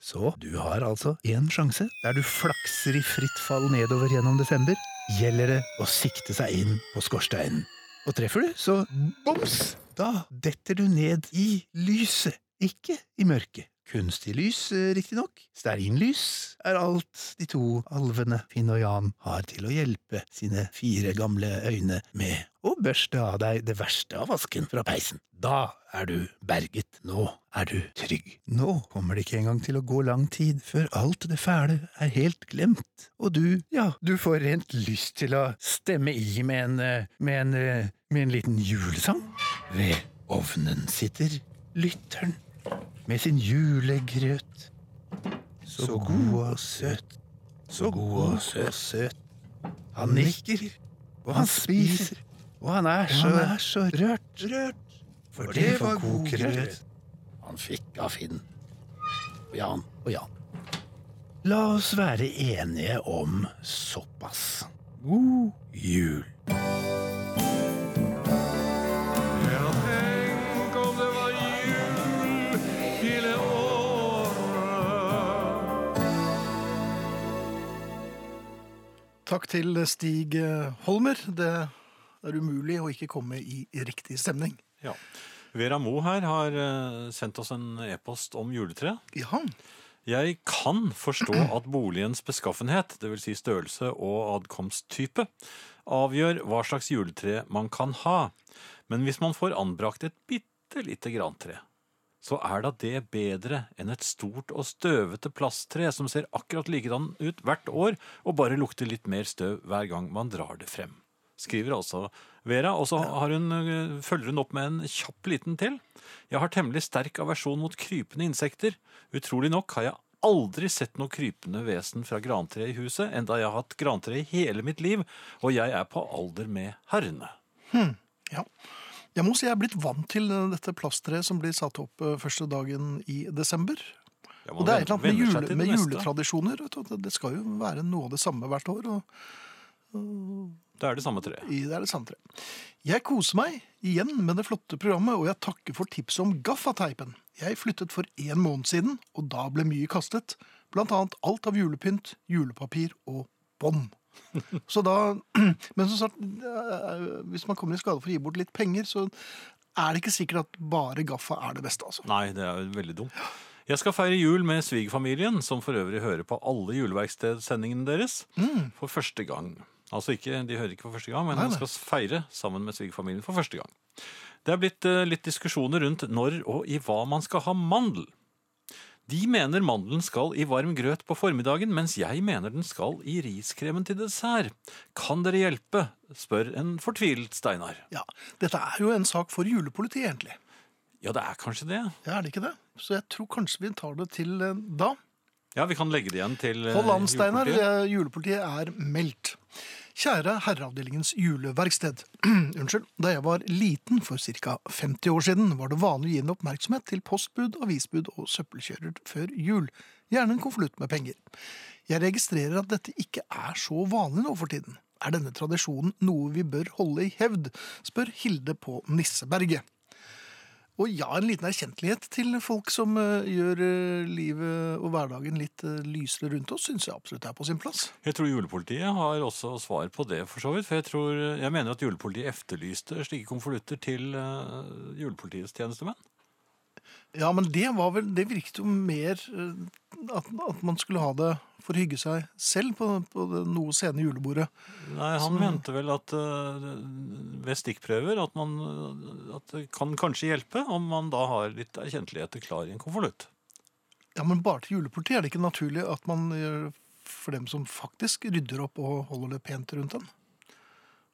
Så du har altså én sjanse der du flakser i fritt fall nedover gjennom desember. Gjelder det å sikte seg inn på skorsteinen. Og treffer du, så boms! Da detter du ned i lyset, ikke i mørket. Kunstig lys, eh, riktignok. Stearinlys er alt de to alvene Finn og Jan har til å hjelpe sine fire gamle øyne med å børste av deg det verste av vasken fra peisen. Da er du berget. Nå er du trygg. Nå kommer det ikke engang til å gå lang tid før alt det fæle er helt glemt, og du, ja, du får rent lyst til å stemme i med en, eh, med en, eh, med en liten julesang ved ovnen sitter lytteren med sin julegrøt. Så god og søt, så god og søt. Han nikker, og han spiser, og han er så, er så rørt, rørt. For det var god grøt han fikk av Finn. Og Jan og Jan. La oss være enige om såpass. God jul. Til Stig Holmer. Det er umulig å ikke komme i riktig stemning. Ja. Vera Mo her har eh, sendt oss en e-post om juletre. Ja, Jeg kan forstå at boligens beskaffenhet, dvs. Si størrelse og adkomsttype, avgjør hva slags juletre man kan ha. Men hvis man får anbrakt et bitte lite grantre, så er da det bedre enn et stort og støvete plasttre som ser akkurat likedan ut hvert år og bare lukter litt mer støv hver gang man drar det frem. Skriver altså Vera, og så har hun, øh, følger hun opp med en kjapp liten til. Jeg har temmelig sterk aversjon mot krypende insekter. Utrolig nok har jeg aldri sett noe krypende vesen fra grantre i huset, enda jeg har hatt grantre i hele mitt liv, og jeg er på alder med herrene. ja. Jeg må si jeg er blitt vant til dette plasttreet som blir satt opp eh, første dagen i desember. Ja, Og det er et eller annet med, jule, med juletradisjoner. Det skal jo være noe av det samme hvert år. og Det er det samme treet. det er det samme treet. Jeg koser meg igjen med det flotte programmet, og jeg takker for tipset om gaffateipen. Jeg flyttet for en måned siden, og da ble mye kastet. Blant annet alt av julepynt, julepapir og bånd. Så da, men som sagt, eh, hvis man kommer i skade for å gi bort litt penger, så er det ikke sikkert at bare gaffa er det beste. altså. Nei, det er jo veldig dumt. Jeg skal feire jul med svigerfamilien, som for øvrig hører på alle juleverkstedsendingene deres, for første gang. Altså ikke, De hører ikke for første gang, men de skal feire sammen med svigerfamilien for første gang. Det er blitt eh, litt diskusjoner rundt når og i hva man skal ha mandel. De mener mandelen skal i varm grøt på formiddagen, mens jeg mener den skal i riskremen til dessert. Kan dere hjelpe? spør en fortvilet Steinar. Ja, Dette er jo en sak for julepolitiet, egentlig. Ja, det er kanskje det. Ja, Er det ikke det? Så jeg tror kanskje vi tar det til eh, da. Ja, vi kan legge det igjen til eh, Hold an, Steinar. eh, Julepolitiet er meldt. Kjære Herreavdelingens juleverksted. Unnskyld. Da jeg var liten for ca. 50 år siden, var det vanlig å gi en oppmerksomhet til postbud, avisbud og søppelkjører før jul. Gjerne en konvolutt med penger. Jeg registrerer at dette ikke er så vanlig nå for tiden. Er denne tradisjonen noe vi bør holde i hevd, spør Hilde på Nisseberget. Og ja, en liten erkjentlighet til folk som eh, gjør eh, livet og hverdagen litt eh, lysere rundt oss, syns jeg absolutt er på sin plass. Jeg tror julepolitiet har også svar på det, for så vidt. For jeg, tror, jeg mener at julepolitiet efterlyste slike konvolutter til julepolitiets tjenestemenn. Ja, men det var vel Det virket jo mer at, at man skulle ha det for å hygge seg selv på, på det noe sene julebordet. Nei, Han Så- mente vel at uh, ved stikkprøver at, man, at det kan kanskje hjelpe om man da har litt erkjentligheter klar i en konvolutt. Ja, men bare til julepolitiet er det ikke naturlig at man gjør for dem som faktisk rydder opp og holder det pent rundt den.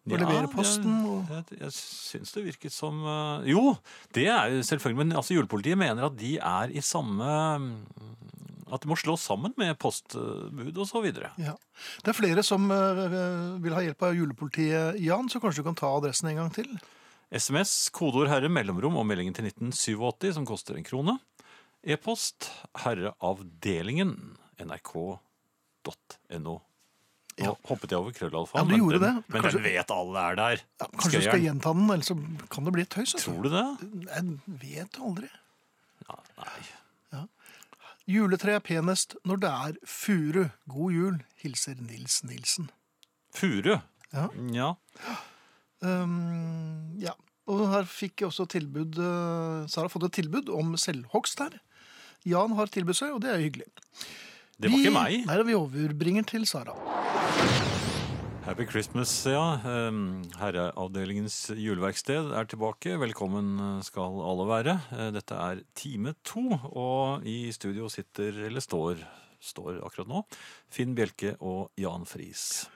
Og leverer posten og Jeg, jeg, jeg syns det virket som eh, Jo, det er selvfølgelig Men altså, julepolitiet mener at de er i samme At de må slås sammen med postbud videre. Ja. Det er flere som eh, vil ha hjelp av julepolitiet, Jan, så kanskje du kan ta adressen en gang til? SMS, kodeord 'herre', mellomrom og meldingen til 1987, som koster en krone. E-post herreavdelingen, nrk.no. Nå Ja. hoppet jeg over krøllalfa, Ja, du men, den, det. men Kanskje- den vet alle er der. Ja, kanskje du skal gjenta den, ellers så kan det bli et tøys. altså. Tror du det? Jeg vet aldri. Ja, nei. Juletre er penest når det er furu. God jul, hilser Nils Nilsen. Furu. Ja. ja. Um, ja. Og her fikk jeg også tilbud uh, Sara har fått et tilbud om selvhogst her. Jan har tilbudt seg, og det er hyggelig. Det var Vi- ikke meg. Nei, vi overbringer til Sara. Happy Christmas, ja. Um, Herreavdelingens juleverksted er tilbake. Velkommen skal alle være. Eh, Dette er time to, og i studio sitter, eller står, står akkurat nå, Finn Bjelke og Jan Friis.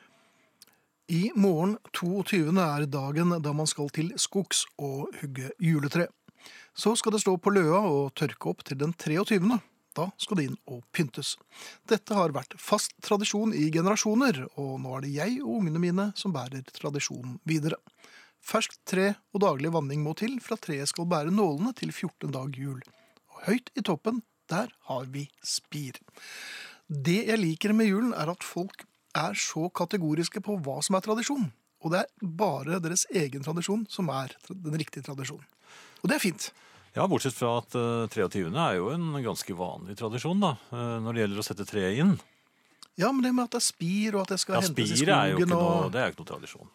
I morgen 22. er dagen da man skal til skogs og hugge juletre. Så skal det stå på løa og tørke opp til den 23. Da skal det inn og pyntes. Dette har vært fast tradisjon i generasjoner, og nå er det jeg og ungene mine som bærer tradisjonen videre. Ferskt tre og daglig vanning må til for at treet skal bære nålene til 14 dag jul. Og høyt i toppen, der har vi spir. Det jeg liker med julen, er at folk er så kategoriske på hva som er tradisjon. Og det er bare deres egen tradisjon som er den riktige tradisjonen. Og det er fint. Ja, bortsett fra at eh, 23. er jo en ganske vanlig tradisjon, da, eh, når det gjelder å sette treet inn. Ja, men det med at det er spir, og at det skal Ja, hentes i skogen er jo ikke noe, og det er jo ikke noe tradisjon.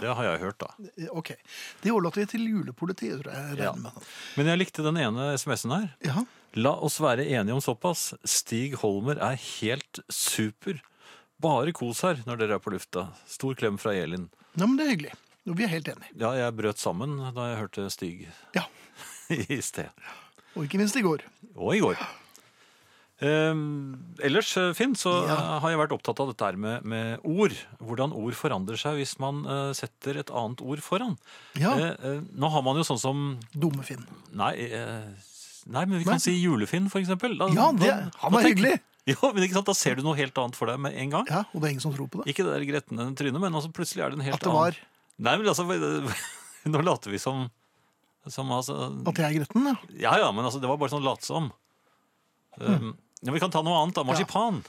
Det har jeg hørt, da. Ok. Det overlater vi til julepolitiet, tror jeg. jeg Ja. med. Men jeg likte den ene SMS-en her. Ja. La oss være enige om såpass. Stig Holmer er helt super. Bare kos her når dere er på lufta. Stor klem fra Elin. ja, men det er hyggelig. Og vi er helt enige. Ja, jeg brøt sammen da jeg hørte Stig Ja. i sted. Og ikke minst i går. Og i går. Eh, ellers, Finn, så Ja. har jeg vært opptatt av dette her med, med ord. Hvordan ord forandrer seg hvis man eh, setter et annet ord foran. Ja. Eh, eh, nå har man jo sånn som Dumme Finn. Nei, eh, nei men vi kan men... si julefinn, for eksempel. Da, Ja, det, han er hyggelig. Ja, men ikke sant, Da ser du noe helt annet for deg med en gang. Ja, Og det er ingen som tror på det. Ikke det der gretne trynet, men altså plutselig er det en helt At det var Nei, men altså, Nå later vi som, som altså, at jeg er gretten, ja. Ja ja, men altså, det var bare sånn late som. Um, ja, vi kan ta noe annet, da. Marsipan.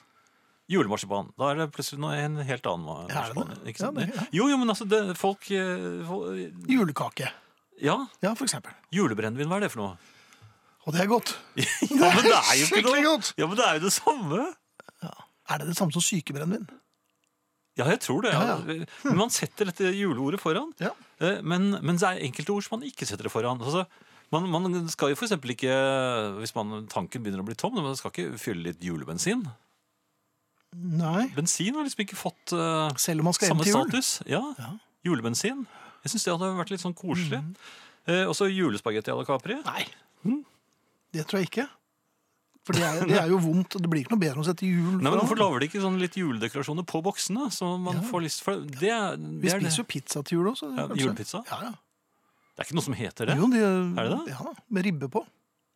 Julemarsipan. Da er det plutselig noe, en helt annen marsipan. Ja, er det det? Ja, det- ja. Jo, jo, men altså, det, folk, folk Julekake. Ja, Ja, for eksempel. julebrennevin, hva er det for noe? Og det er godt. Ja, men det er jo ikke noe godt. Ja, men det er jo det samme. Er det det samme som sykebrennevin? Ja, jeg tror det. Ja. Ja, ja. Men man setter dette juleordet foran. Ja. Eh, Men, men det er enkelte ord som man ikke setter det foran. Altså, man, man skal jo for ikke, hvis man, tanken begynner å bli tom, man skal ikke fylle litt julebensin. Nei. Bensin har liksom ikke fått uh, Selv om man skal samme til jul. status. Ja, julebensin. Jeg syns det hadde vært litt sånn koselig. Mm. Eh, og så julespagetti à la Capri. Nei. Det tror jeg ikke. For det er, det er jo vondt. Det blir ikke noe bedre å sette jul Nei, men Hvorfor lager de ikke sånn litt juledekorasjoner på boksene? Så man Ja. får lyst for det. Det Vi er spiser jo pizza til jul også. Ja, julepizza? Ja, ja. Det er ikke noe som heter det. Jo, de, Er det det? Ja, med ribbe på.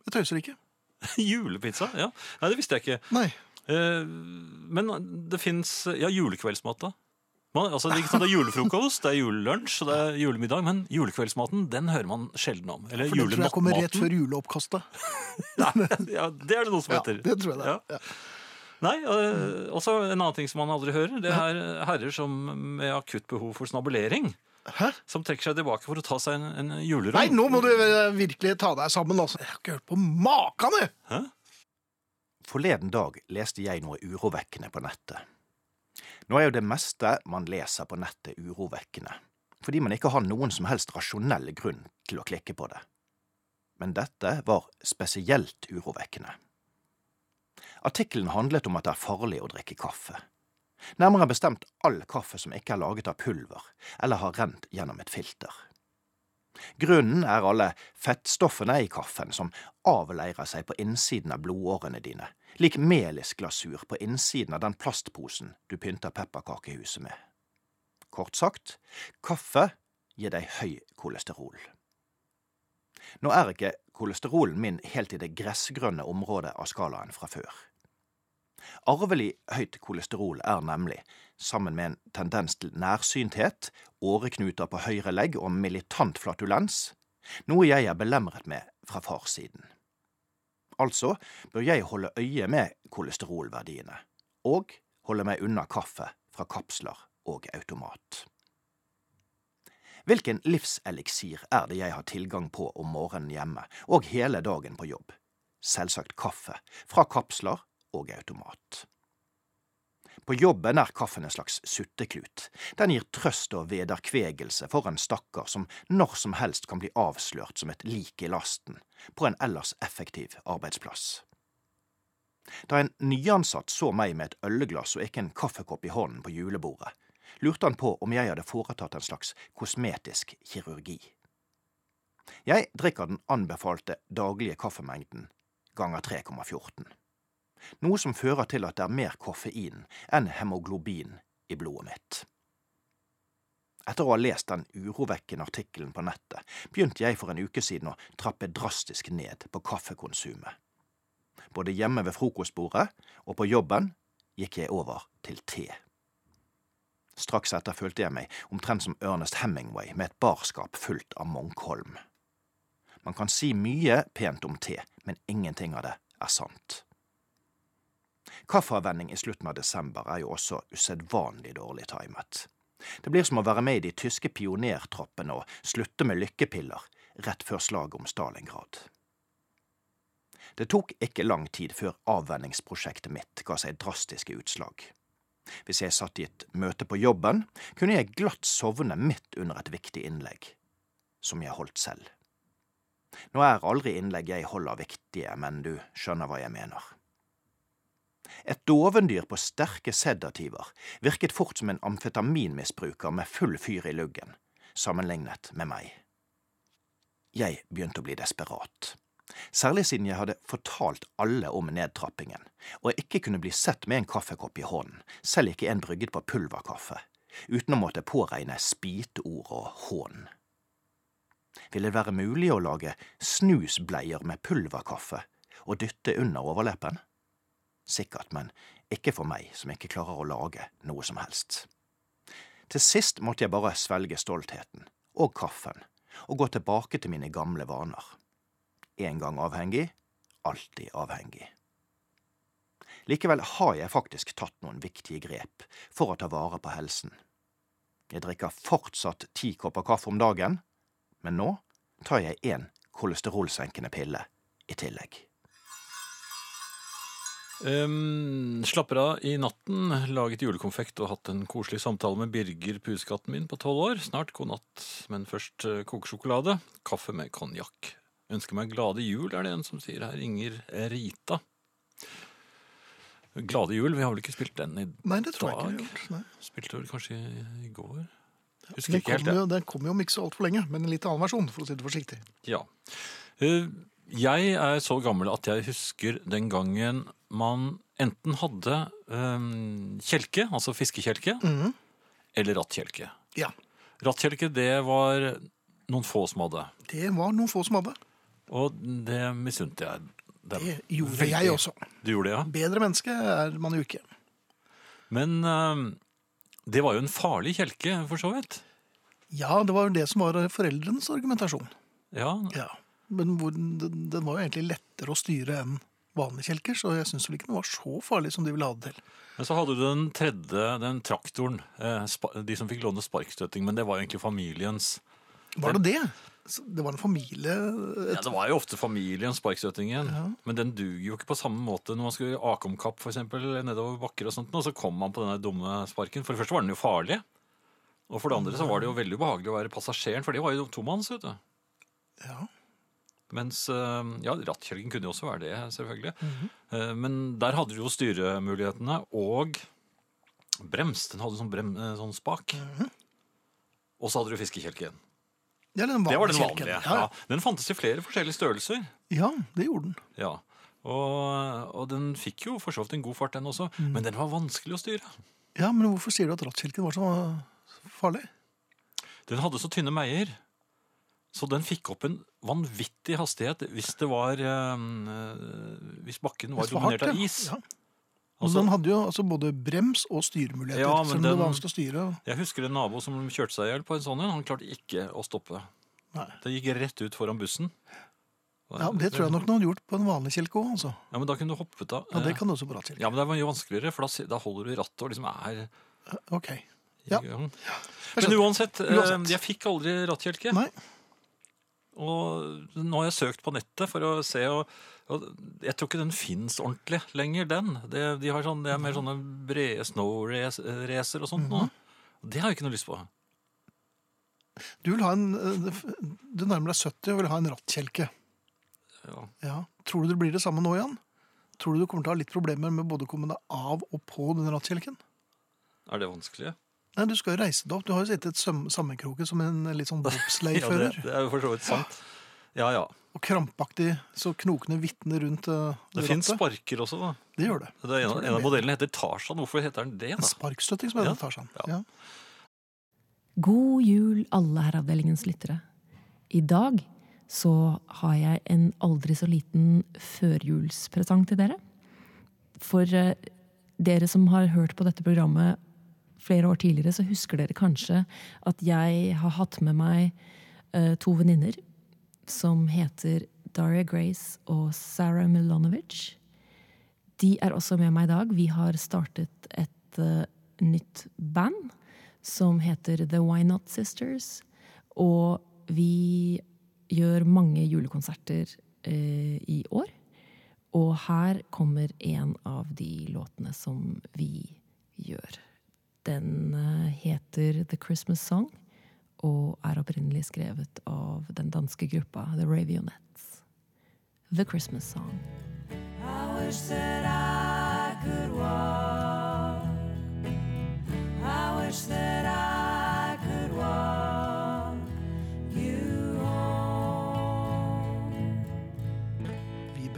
Jeg tøyser ikke. Julepizza? Ja. Nei, det visste jeg ikke. Nei. Eh, men det fins Ja, julekveldsmat, da. Man, altså, det, er ikke sant, det er julefrokost, det er julelunsj og det er julemiddag, men julekveldsmaten den hører man sjelden om. Eller For det tror jeg kommer rett før juleoppkastet. Ja, det er det noe som heter. Ja, det tror jeg det. Ja. Nei, også en annen ting som man aldri hører, det er herrer som med akutt behov for snabulering. Hæ? Som trekker seg tilbake for å ta seg en, en julerunde. Nei, nå må du eh, virkelig ta deg sammen, altså. Jeg har ikke hørt på maken, jeg! Forleden dag leste jeg noe urovekkende på nettet. Nå er jo det meste man leser på nettet urovekkende, fordi man ikke har noen som helst rasjonell grunn til å klikke på det. Men dette var spesielt urovekkende. Artikkelen handlet om at det er farlig å drikke kaffe. Nærmere bestemt all kaffe som ikke er laget av pulver eller har rent gjennom et filter. Grunnen er alle fettstoffene i kaffen som avleirer seg på innsiden av blodårene dine, lik melisglasur på innsiden av den plastposen du pynter pepperkakehuset med. Kort sagt, kaffe gir deg høy kolesterol. Nå er ikke kolesterolen min helt i det gressgrønne området av skalaen fra før. Arvelig høyt kolesterol er nemlig, sammen med en tendens til nærsynthet, åreknuter på høyre legg og militant flatulens, noe jeg er belemret med fra farssiden. Altså bør jeg holde øye med kolesterolverdiene, og holde meg unna kaffe fra kapsler og automat. Hvilken livseliksir er det jeg har tilgang på om morgenen hjemme og hele dagen på jobb? Selvsagt kaffe, fra kapsler og automat. På jobben er kaffen en slags sutteklut. Den gir trøst og vederkvegelse for en stakkar som når som helst kan bli avslørt som et lik i lasten på en ellers effektiv arbeidsplass. Da en nyansatt så meg med et ølglass og ikke en kaffekopp i hånden på julebordet, lurte han på om jeg hadde foretatt en slags kosmetisk kirurgi. Jeg drikker den anbefalte daglige kaffemengden ganger 3,14 noe som fører til at det er mer koffein enn hemoglobin i blodet mitt. Etter å ha lest den urovekkende artikkelen på nettet, begynte jeg for en uke siden å trappe drastisk ned på kaffekonsumet. Både hjemme ved frokostbordet og på jobben gikk jeg over til te. Straks etter følte jeg meg omtrent som Ernest Hemingway med et barskap fullt av Munkholm. Man kan si mye pent om te, men ingenting av det er sant. Kaffeavvenning i slutten av desember er jo også usedvanlig dårlig timet. Det blir som å være med i de tyske pionertroppene og slutte med lykkepiller rett før slaget om Stalingrad. Det tok ikke lang tid før avvenningsprosjektet mitt ga seg drastiske utslag. Hvis jeg satt i et møte på jobben, kunne jeg glatt sovne midt under et viktig innlegg, som jeg holdt selv. Nå er aldri innlegg jeg holder viktige, men du skjønner hva jeg mener. Et dovendyr på sterke sedativer virket fort som en amfetaminmisbruker med full fyr i luggen, sammenlignet med meg. Jeg begynte å bli desperat. Særlig siden jeg hadde fortalt alle om nedtrappingen, og jeg ikke kunne bli sett med en kaffekopp i hånden, selv ikke en brygget på pulverkaffe, uten å måtte påregne spiteord og hån. Ville det være mulig å lage snusbleier med pulverkaffe og dytte under overleppen? Sikkert, men ikke for meg som ikke klarer å lage noe som helst. Til sist måtte jeg bare svelge stoltheten, og kaffen, og gå tilbake til mine gamle vaner. En gang avhengig, alltid avhengig. Likevel har jeg faktisk tatt noen viktige grep for å ta vare på helsen. Jeg drikker fortsatt ti kopper kaffe om dagen, men nå tar jeg én kolesterolsenkende pille i tillegg. Um, slapper av i natten, laget julekonfekt og hatt en koselig samtale med Birger, pusekatten min på tolv år. Snart god natt, men først uh, kokesjokolade. Kaffe med konjakk. Ønsker meg glade jul, er det en som sier her. Inger Rita. Glade jul, vi har vel ikke spilt den i Nei, det tror jeg ikke. vi har gjort. Spilte vel kanskje i, i går? Husker Den ikke helt det. jo, den kommer jo om ikke så altfor lenge, men en litt annen versjon, for å si det forsiktig. Ja. Eh, Jeg er så gammel at jeg husker den gangen man enten hadde um, kjelke, altså fiskekjelke, mm. eller rattkjelke. Ja, Rattkjelke, det var noen få som hadde. det var noen få som hadde. Og det misunte jeg dem. Det gjorde Veldig. jeg også. Du gjorde det, ja? Bedre menneske er man jo ikke. Men um, det var jo en farlig kjelke, for så vidt. Ja, det var jo det som var foreldrenes argumentasjon. Ja, Ja, Men den, den var jo egentlig lettere å styre enn vanlige kjelker, så jeg syns vel ikke den var så farlig som de ville ha det til. Men så hadde du den tredje, den traktoren. eh, De som fikk låne sparkstøtting, men det var egentlig familiens. Var det det? Det var en familie Ja, Det var jo ofte familiens sparkstøttingen, men den duger jo ikke på samme måte når man skulle ake om kapp for eksempel, nedover bakker og sånt, og så kom man på denne dumme sparken. For det første var den jo farlig, og for det andre så var det jo veldig ubehagelig å være passasjeren, for det var jo tomanns, vet du. Ja. Mens, eh, ja, rattkjelken kunne jo også være det, selvfølgelig. Mm -hmm. Men der hadde du jo styremulighetene, og brems. Den hadde sånn, brem, eh, sånn spak. Mhm. Og så hadde du fiskekjelken. Ja, Det var den vanlige. Ja, Ja. Den fantes i flere forskjellige størrelser. ja, det gjorde den. Ja. Og, og den fikk jo for så vidt en god fart, den også. Mm. Men den var vanskelig å styre. Ja, Men hvorfor sier du at rattkjelken var så farlig? Den hadde så tynne meier. Så den fikk opp en vanvittig hastighet hvis det var eh, Hvis bakken var var dominert av is. Ja. Altså, den hadde jo altså både brems og styremuligheter, Ja, men om det var vanskelig å styre. jeg husker en nabo som kjørte seg i hjel på en sånn en. Han klarte ikke å stoppe. Nei. Det gikk rett ut foran bussen. Ja, Det tror jeg nok noen hadde gjort på en vanlig kjelke òg, altså. Ja, men da kunne du hoppet av. Ja, det kan du også på rattkjelke. Ja, men det var jo vanskeligere, for da, da holder du i rattet og liksom er Ok. Ja. Men uansett, eh, Uansett. jeg fikk aldri rattkjelke. Nei. Og nå har jeg søkt på nettet for å se, og, og jeg tror ikke den fins ordentlig lenger, den. Det, de har sånn, det er mer sånne brede snow-racer og sånt nå. Mhm. Det har jeg ikke noe lyst på. Du vil ha en eh, Du nærmer deg 70 og vil ha en rattkjelke. Ja. Ja. Tror du det blir det samme nå, igjen? Tror du du kommer til å ha litt problemer med både å komme deg av og på den rattkjelken? Er det vanskelig? Nei, Du skal jo reise deg opp. Du har jo sittet sammenkroket som en litt sånn Ja, det, bobsleighfører. det er jo for så vidt sant. Ja, ja. Og krampaktig så knokene vitner rundt uh, Det fins sparker også, da. Det gjør det. Det er en, av- en av modellene heter Tarzan. Hvorfor heter den det? da? En sparkstøtting som Ja. heter Tarzan. Ja. Ja. God jul, alle Herreavdelingens lyttere. I dag så har jeg en aldri så liten førjulspresang til dere. For eh, dere som har hørt på dette programmet flere år tidligere, så husker dere kanskje at jeg har hatt med meg uh, to venninner som heter Daria Grace og Sarah Milanovic. De er også med meg i dag. Vi har startet et uh, nytt band som heter The Why Not Sisters. Og vi gjør mange julekonserter uh, i år. Og her kommer en av de låtene som vi gjør. Den eh, heter The Christmas Song og er opprinnelig skrevet av den danske gruppa The Ravionettes. The Christmas Song. I wish that I could walk. I wish that I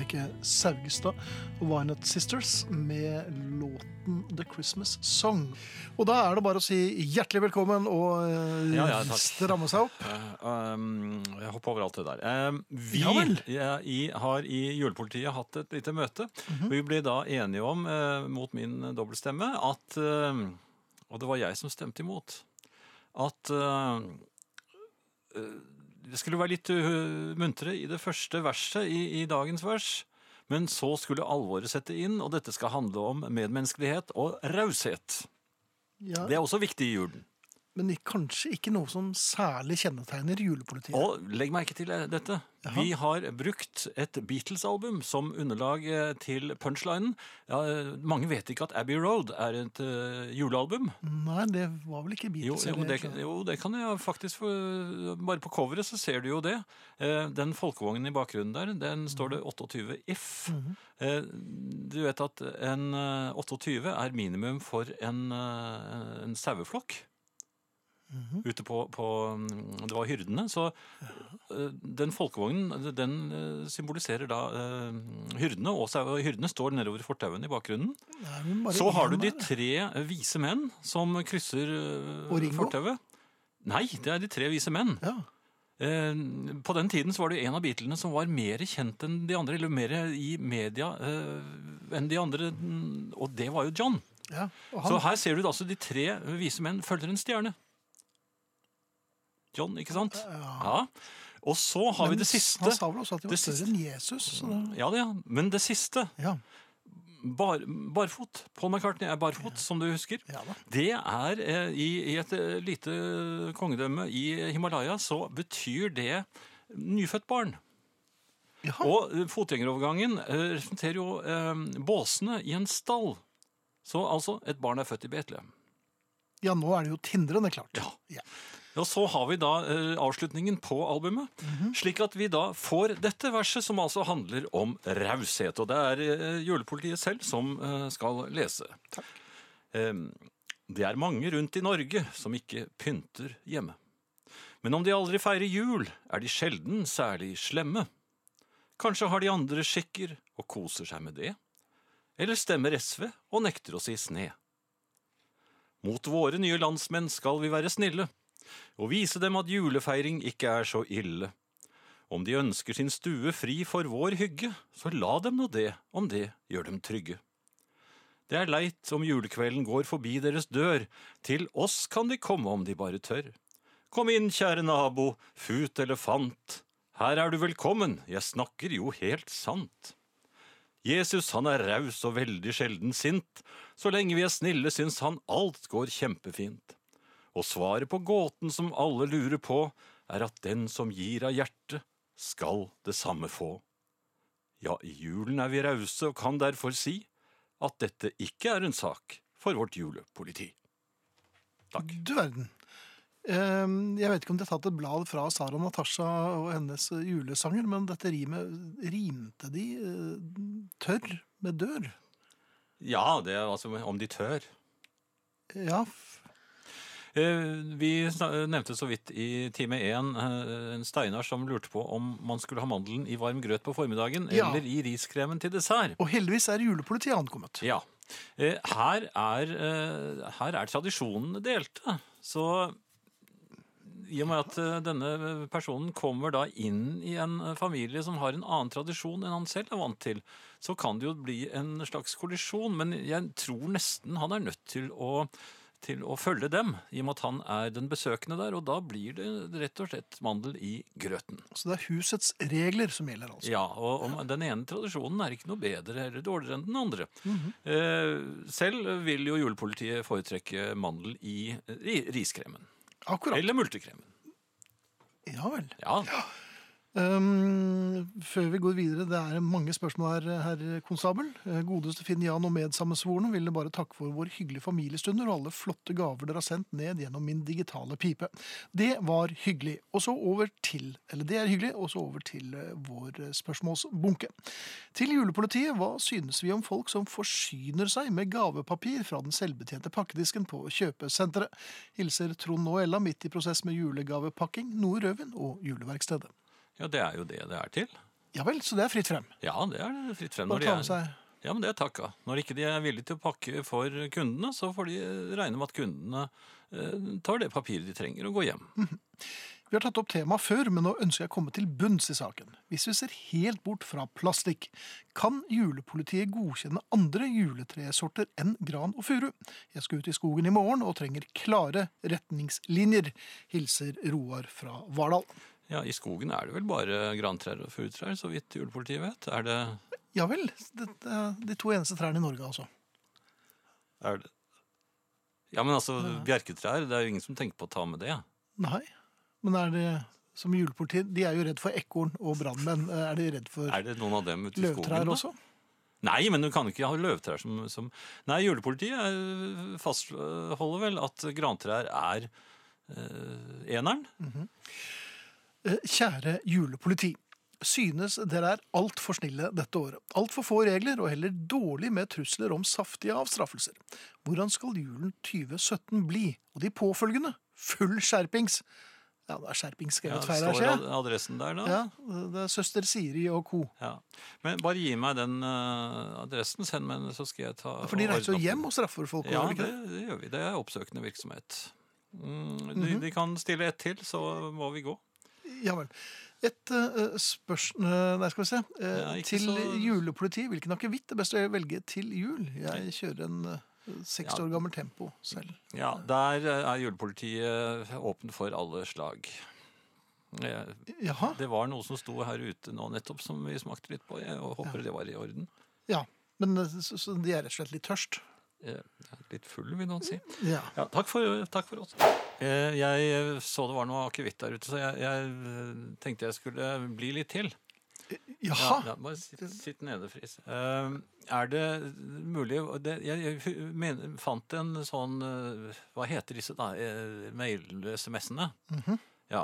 Vibeke Saugestad og Vinet Sisters med låten The Christmas Song. Og da er det bare å si hjertelig velkommen og eh, Ja, ja, stramme seg opp. Uh, um, jeg hopper over alt det der. Uh, vi Ja i, har i julepolitiet hatt et lite møte. Mhm. Vi ble da enige om, eh, mot min dobbeltstemme, at Og det var jeg som stemte imot. At det skulle være litt uh, muntre i det første verset i, i dagens vers. Men så skulle alvoret sette inn, og dette skal handle om medmenneskelighet og raushet. Ja, Det er også viktig i julen. Men kanskje ikke noe som særlig kjennetegner julepolitiet. Og legg merke til dette. Vi har brukt et Beatles-album som underlag eh, til punchlinen. Ja, eh, mange vet ikke at Abbey Road er et uh, julealbum. Nei, det var vel ikke Beatles? jo, jo, det, jo, det kan jeg faktisk få- Bare på coveret så ser du jo det. Eh, Den folkevognen i bakgrunnen der, den står det 28 if. Eh, Du vet at en eh, 28 er minimum for en, en saueflokk. Ute på, på Det var hyrdene. Så eh, den folkevognen den eh, symboliserer da uh, hyrdene, og hyrdene står nedover fortauene i bakgrunnen. Nei, Så har du de tre vise menn som krysser eh, fortauet. Nei, det er de tre vise menn. Ja. På den tiden så var det en av Beatlene som var mer kjent enn de andre, eller mer i media enn de andre, mm, og det var jo John. Ja, Så her ser du altså de tre vise menn følger en stjerne. John, ikke sant? Ja. Og så har vi det siste. Han sa vel også at de var større enn Jesus. Så det, Ja, det, ja. Men det siste, ja. bar, barfot. Paul McCartney er barfot, som du husker. Ja. Det er eh, i, i et eh, lite kongedømme i Himalaya, så betyr det nyfødt barn. Jaha. Og eh, fotgjengerovergangen eh, representerer jo eh, båsene i en stall. Så altså, et barn er født i Betlehem. ja, nå er det jo tindrende klart. Ja. Ja. Og så har vi da eh, avslutningen på albumet, slik at vi da får dette verset, som altså handler om raushet. Og det er eh, julepolitiet selv som eh, skal lese. Eh, det er mange rundt i Norge som ikke pynter hjemme. Men om de aldri feirer jul, er de sjelden særlig slemme. Kanskje har de andre skikker og koser seg med det. Eller stemmer SV og nekter å si sne. Mot våre nye landsmenn skal vi være snille og vise dem at julefeiring ikke er så ille. Om de ønsker sin stue fri for vår hygge, så la dem nå det, om det gjør dem trygge. Det er leit om julekvelden går forbi deres dør, til oss kan de komme om de bare tør. Kom inn, kjære nabo, fut elefant, her er du velkommen, jeg snakker jo helt sant. Jesus han er raus og veldig sjelden sint, så lenge vi er snille syns han alt går kjempefint. Og svaret på gåten som alle lurer på, er at den som gir av hjertet, skal det samme få. Ja, i julen er vi rause og kan derfor si at dette ikke er en sak for vårt julepoliti. Takk. Du verden. Eh, Jeg vet ikke om de har tatt et blad fra Sara Natasha og hennes julesanger, men dette rimet rimte de eh, tørr med dør. Ja, det er altså om de tør. Ja, Vi nevnte så vidt i time én eh, en Steinar som lurte på om man skulle ha mandelen i varm grøt på formiddagen Ja. eller i riskremen til dessert. og heldigvis er julepolitiet ankommet. Ja. Eh, Her er, eh, her er tradisjonene delte. Så I og med at eh, denne personen kommer da inn i en eh, familie som har en annen tradisjon enn han selv er vant til, så kan det jo bli en slags kollisjon. Men jeg tror nesten han er nødt til å, til å følge dem, i og med at han er den besøkende der. Og da blir det rett og slett mandel i grøten. Så det er husets regler som gjelder, altså. Ja, og om den ene tradisjonen er ikke noe bedre eller dårligere enn den andre. Mhm. eh, selv vil jo julepolitiet foretrekke mandel i, i riskremen. Akkurat. Eller multekremen. Ja vel. Ja. Ja, Um, før vi går videre, det er mange spørsmål her, herr konstabel. Eh, Godeste Finn Jan og medsammensvorne ville bare takke for vår hyggelige familiestunder og alle flotte gaver dere har sendt ned gjennom min digitale pipe. Det var hyggelig. Og så over til, eller det er hyggelig, og så over til eh, vår spørsmålsbunke. Til julepolitiet, hva synes vi om folk som forsyner seg med gavepapir fra den selvbetjente pakkedisken på kjøpesenteret? Hilser Trond og Ella midt i prosess med julegavepakking, noe rødvin og juleverkstedet. Ja, det er jo det det er til. Ja vel, så det er fritt frem. Ja, det er fritt frem. Bare Når de ta med seg ja, men det er takka. Når ikke de er villige til å pakke for kundene, så får de regne med at kundene eh, tar det papiret de trenger og går hjem. Vi har tatt opp temaet før, men nå ønsker jeg å komme til bunns i saken. Hvis vi ser helt bort fra plastikk, kan julepolitiet godkjenne andre juletresorter enn gran og furu? Jeg skal ut i skogen i morgen og trenger klare retningslinjer, hilser Roar fra Vardal. Ja, I skogen er det vel bare grantrær og furutrær, så vidt julepolitiet vet. Er det, Ja vel, det er de to eneste trærne i Norge, altså. er det Ja, men altså, bjerketrær, det er jo ingen som tenker på å ta med det. Nei, men er det som julepoliti De er jo redd for ekorn og brannmenn. Er de redd for Er det noen av dem ute i skogen? løvtrær også? Nei, men du kan ikke ha løvtrær som, som Nei, julepolitiet eh, fastholder vel at grantrær er eh, eneren. Eh, Kjære julepoliti. Synes dere er altfor snille dette året. Altfor få regler, og heller dårlig med trusler om saftige avstraffelser. Hvordan skal julen 2017 bli? Og de påfølgende? Full skjerpings! Ja, det er skjerpings Ja, skrevet feil her, ser jeg. adressen der, da? Ja, det er søster Siri og co. Ja. Men bare gi meg den uh, adressen, send meg den, så skal jeg ta For de reiser jo hjem og straffer folk. Ja, det, det? gjør vi. Det er oppsøkende virksomhet. Mm, de, Mhm. de kan stille ett til, så må vi gå. Ja vel. Et uh, spørsmål Nei, skal vi se. Uh, Ja, til så- julepolitiet. Hvilken akevitt er best å velge til jul? Jeg kjører en uh, Ja. år gammel Tempo selv. Ja, Der eh, er julepolitiet åpen for alle slag. Eh, Jaha. Det var noe som sto her ute nå nettopp som vi smakte litt på. Jeg håper det var i orden. Ja, men uh, så, så de er rett og slett litt tørst. Eh, Litt full, vil noen si. Ja. Ja, takk for, takk for oss. Eh, Jeg så det var noe akevitt der ute, så jeg, jeg eh, tenkte jeg skulle bli litt til. Jaha. Ja, ja, bare sitt, sitt nede, Friis. Eh, er det mulig det, Jeg, jeg fant en sånn eh, Hva heter disse, da? Eh, Mail-SMS-ene. Ja.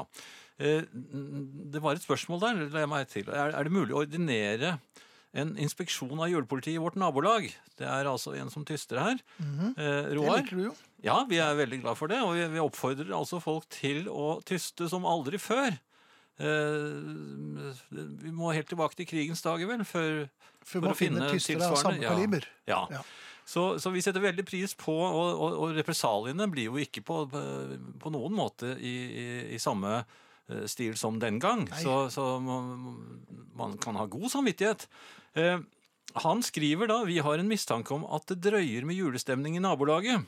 Eh, det var et spørsmål der. Er, er det mulig å ordinere en inspeksjon av julepolitiet i vårt nabolag? Det er altså en som tyster her. eh, Det liker du jo. Ja, vi er veldig glad for det, og vi, vi oppfordrer altså folk til å tyste som aldri før. Eh, vi må helt tilbake til krigens dager, vel, for, For for å finne tilsvarende. av samme. Ja. kaliber. Ja. Ja. Så, så vi setter veldig pris på, og, og, og represaliene blir jo ikke på, på noen måte i, i, i samme eh, stil som den gang. Så, så man kan ha god samvittighet. Eh, han skriver da vi har en mistanke om at det drøyer med julestemning i nabolaget.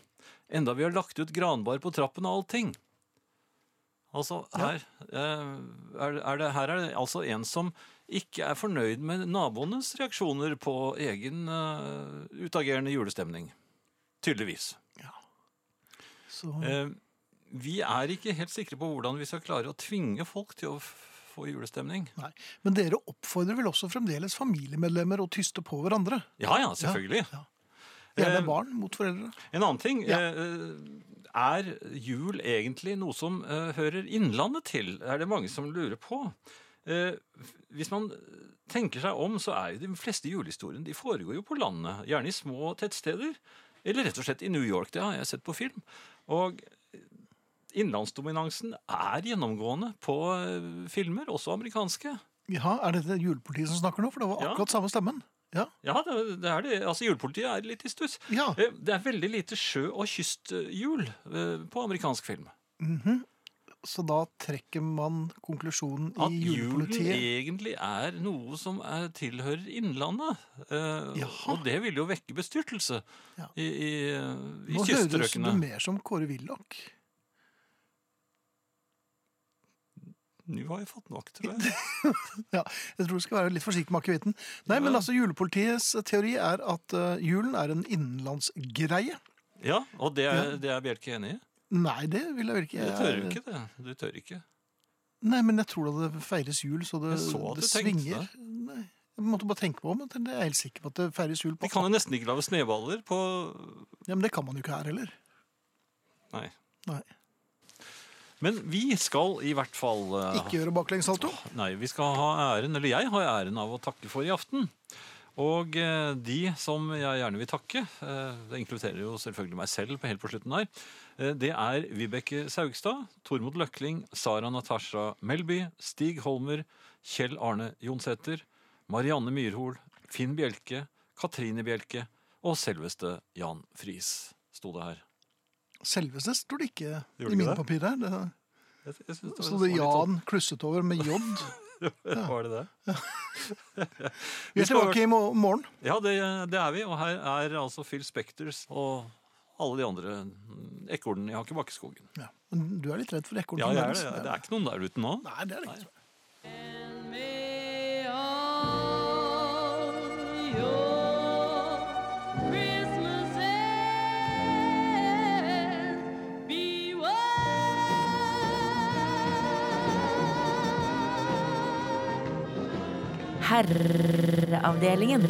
Enda vi har lagt ut granbar på trappen og allting. Altså, her, eh, er, det, her er det altså en som ikke er fornøyd med naboenes reaksjoner på egen uh, utagerende julestemning. Tydeligvis. Så, Uh, vi er ikke helt sikre på hvordan vi skal klare å tvinge folk til å få julestemning. nei. Men dere oppfordrer vel også fremdeles familiemedlemmer å tyste på hverandre? Ja, ja, selvfølgelig. Ja, Gjerne Eh, barn mot foreldre? En annen ting Ja. eh, Er jul egentlig noe som eh, hører Innlandet til? Er det mange som lurer på. Eh, hvis man tenker seg om, så er jo de fleste julehistoriene de foregår jo på landet. Gjerne i små tettsteder. Eller rett og slett i New York. Det har jeg sett på film. Og innlandsdominansen er gjennomgående på eh, filmer, også amerikanske. Ja, Er dette julepolitiet som snakker nå? For det var Ja. akkurat samme stemmen. Ja. Ja, det, det er det. Altså, Julepolitiet er litt i stuss. ja. Eh, Det er veldig lite sjø- og kysthjul eh, på amerikansk film. Så da trekker man konklusjonen At i julen egentlig er noe som er, tilhører Innlandet. Eh, og det vil jo vekke bestyrtelse Ja. i, i, i Nå høres det mer som Kåre Willoch. Nå har jeg fått nok, tror jeg. Ja, jeg tror du skal være litt forsiktig med akevitten. Nei, men altså, julepolitiets teori er at uh, julen er en innenlandsgreie. Ja, og det er, det er Bjelke enig i. Nei, det vil jeg ikke. Du tør jo ikke det. Du tør ikke. Nei, men jeg tror da det feires jul, så det, Jeg så at det du svinger. Nei, jeg måtte bare tenke på men jeg er helt sikker på at det feires jul på Vi kan jo nesten ikke lage snøballer på Ja, Men det kan man jo ikke her heller. Nei. Nei. Men vi skal i hvert fall uh, Ikke gjøre baklengssalto. Nei, vi skal ha æren, eller jeg har æren av å takke for i aften. Og uh, de som jeg gjerne vil takke, uh, det inkluderer jo selvfølgelig meg selv på helt på slutten her, det er Vibeke Saugstad, Tormod Løkling, Sara Natasha Melby, Stig Holmer, Kjell Arne Jonsæter, Marianne Myrhol, Finn Bjelke, Katrine Bjelke og selveste Jan Friis, sto det her. Selveste står det ikke Gjorde i mine det? papirer. Det, Jeg, jeg det så det litt Jan klusset over med J. Var det det? Vi er tilbake i morgen. Ja, det, det er vi. Og her er altså Phil Spectors og alle de andre ekornene i Hakkebakkeskogen. Ja. Du er litt redd for ekorn? Ja, jeg er det. Det er ikke noen der ute nå. Nei, det er det ikke. Herreavdelingen.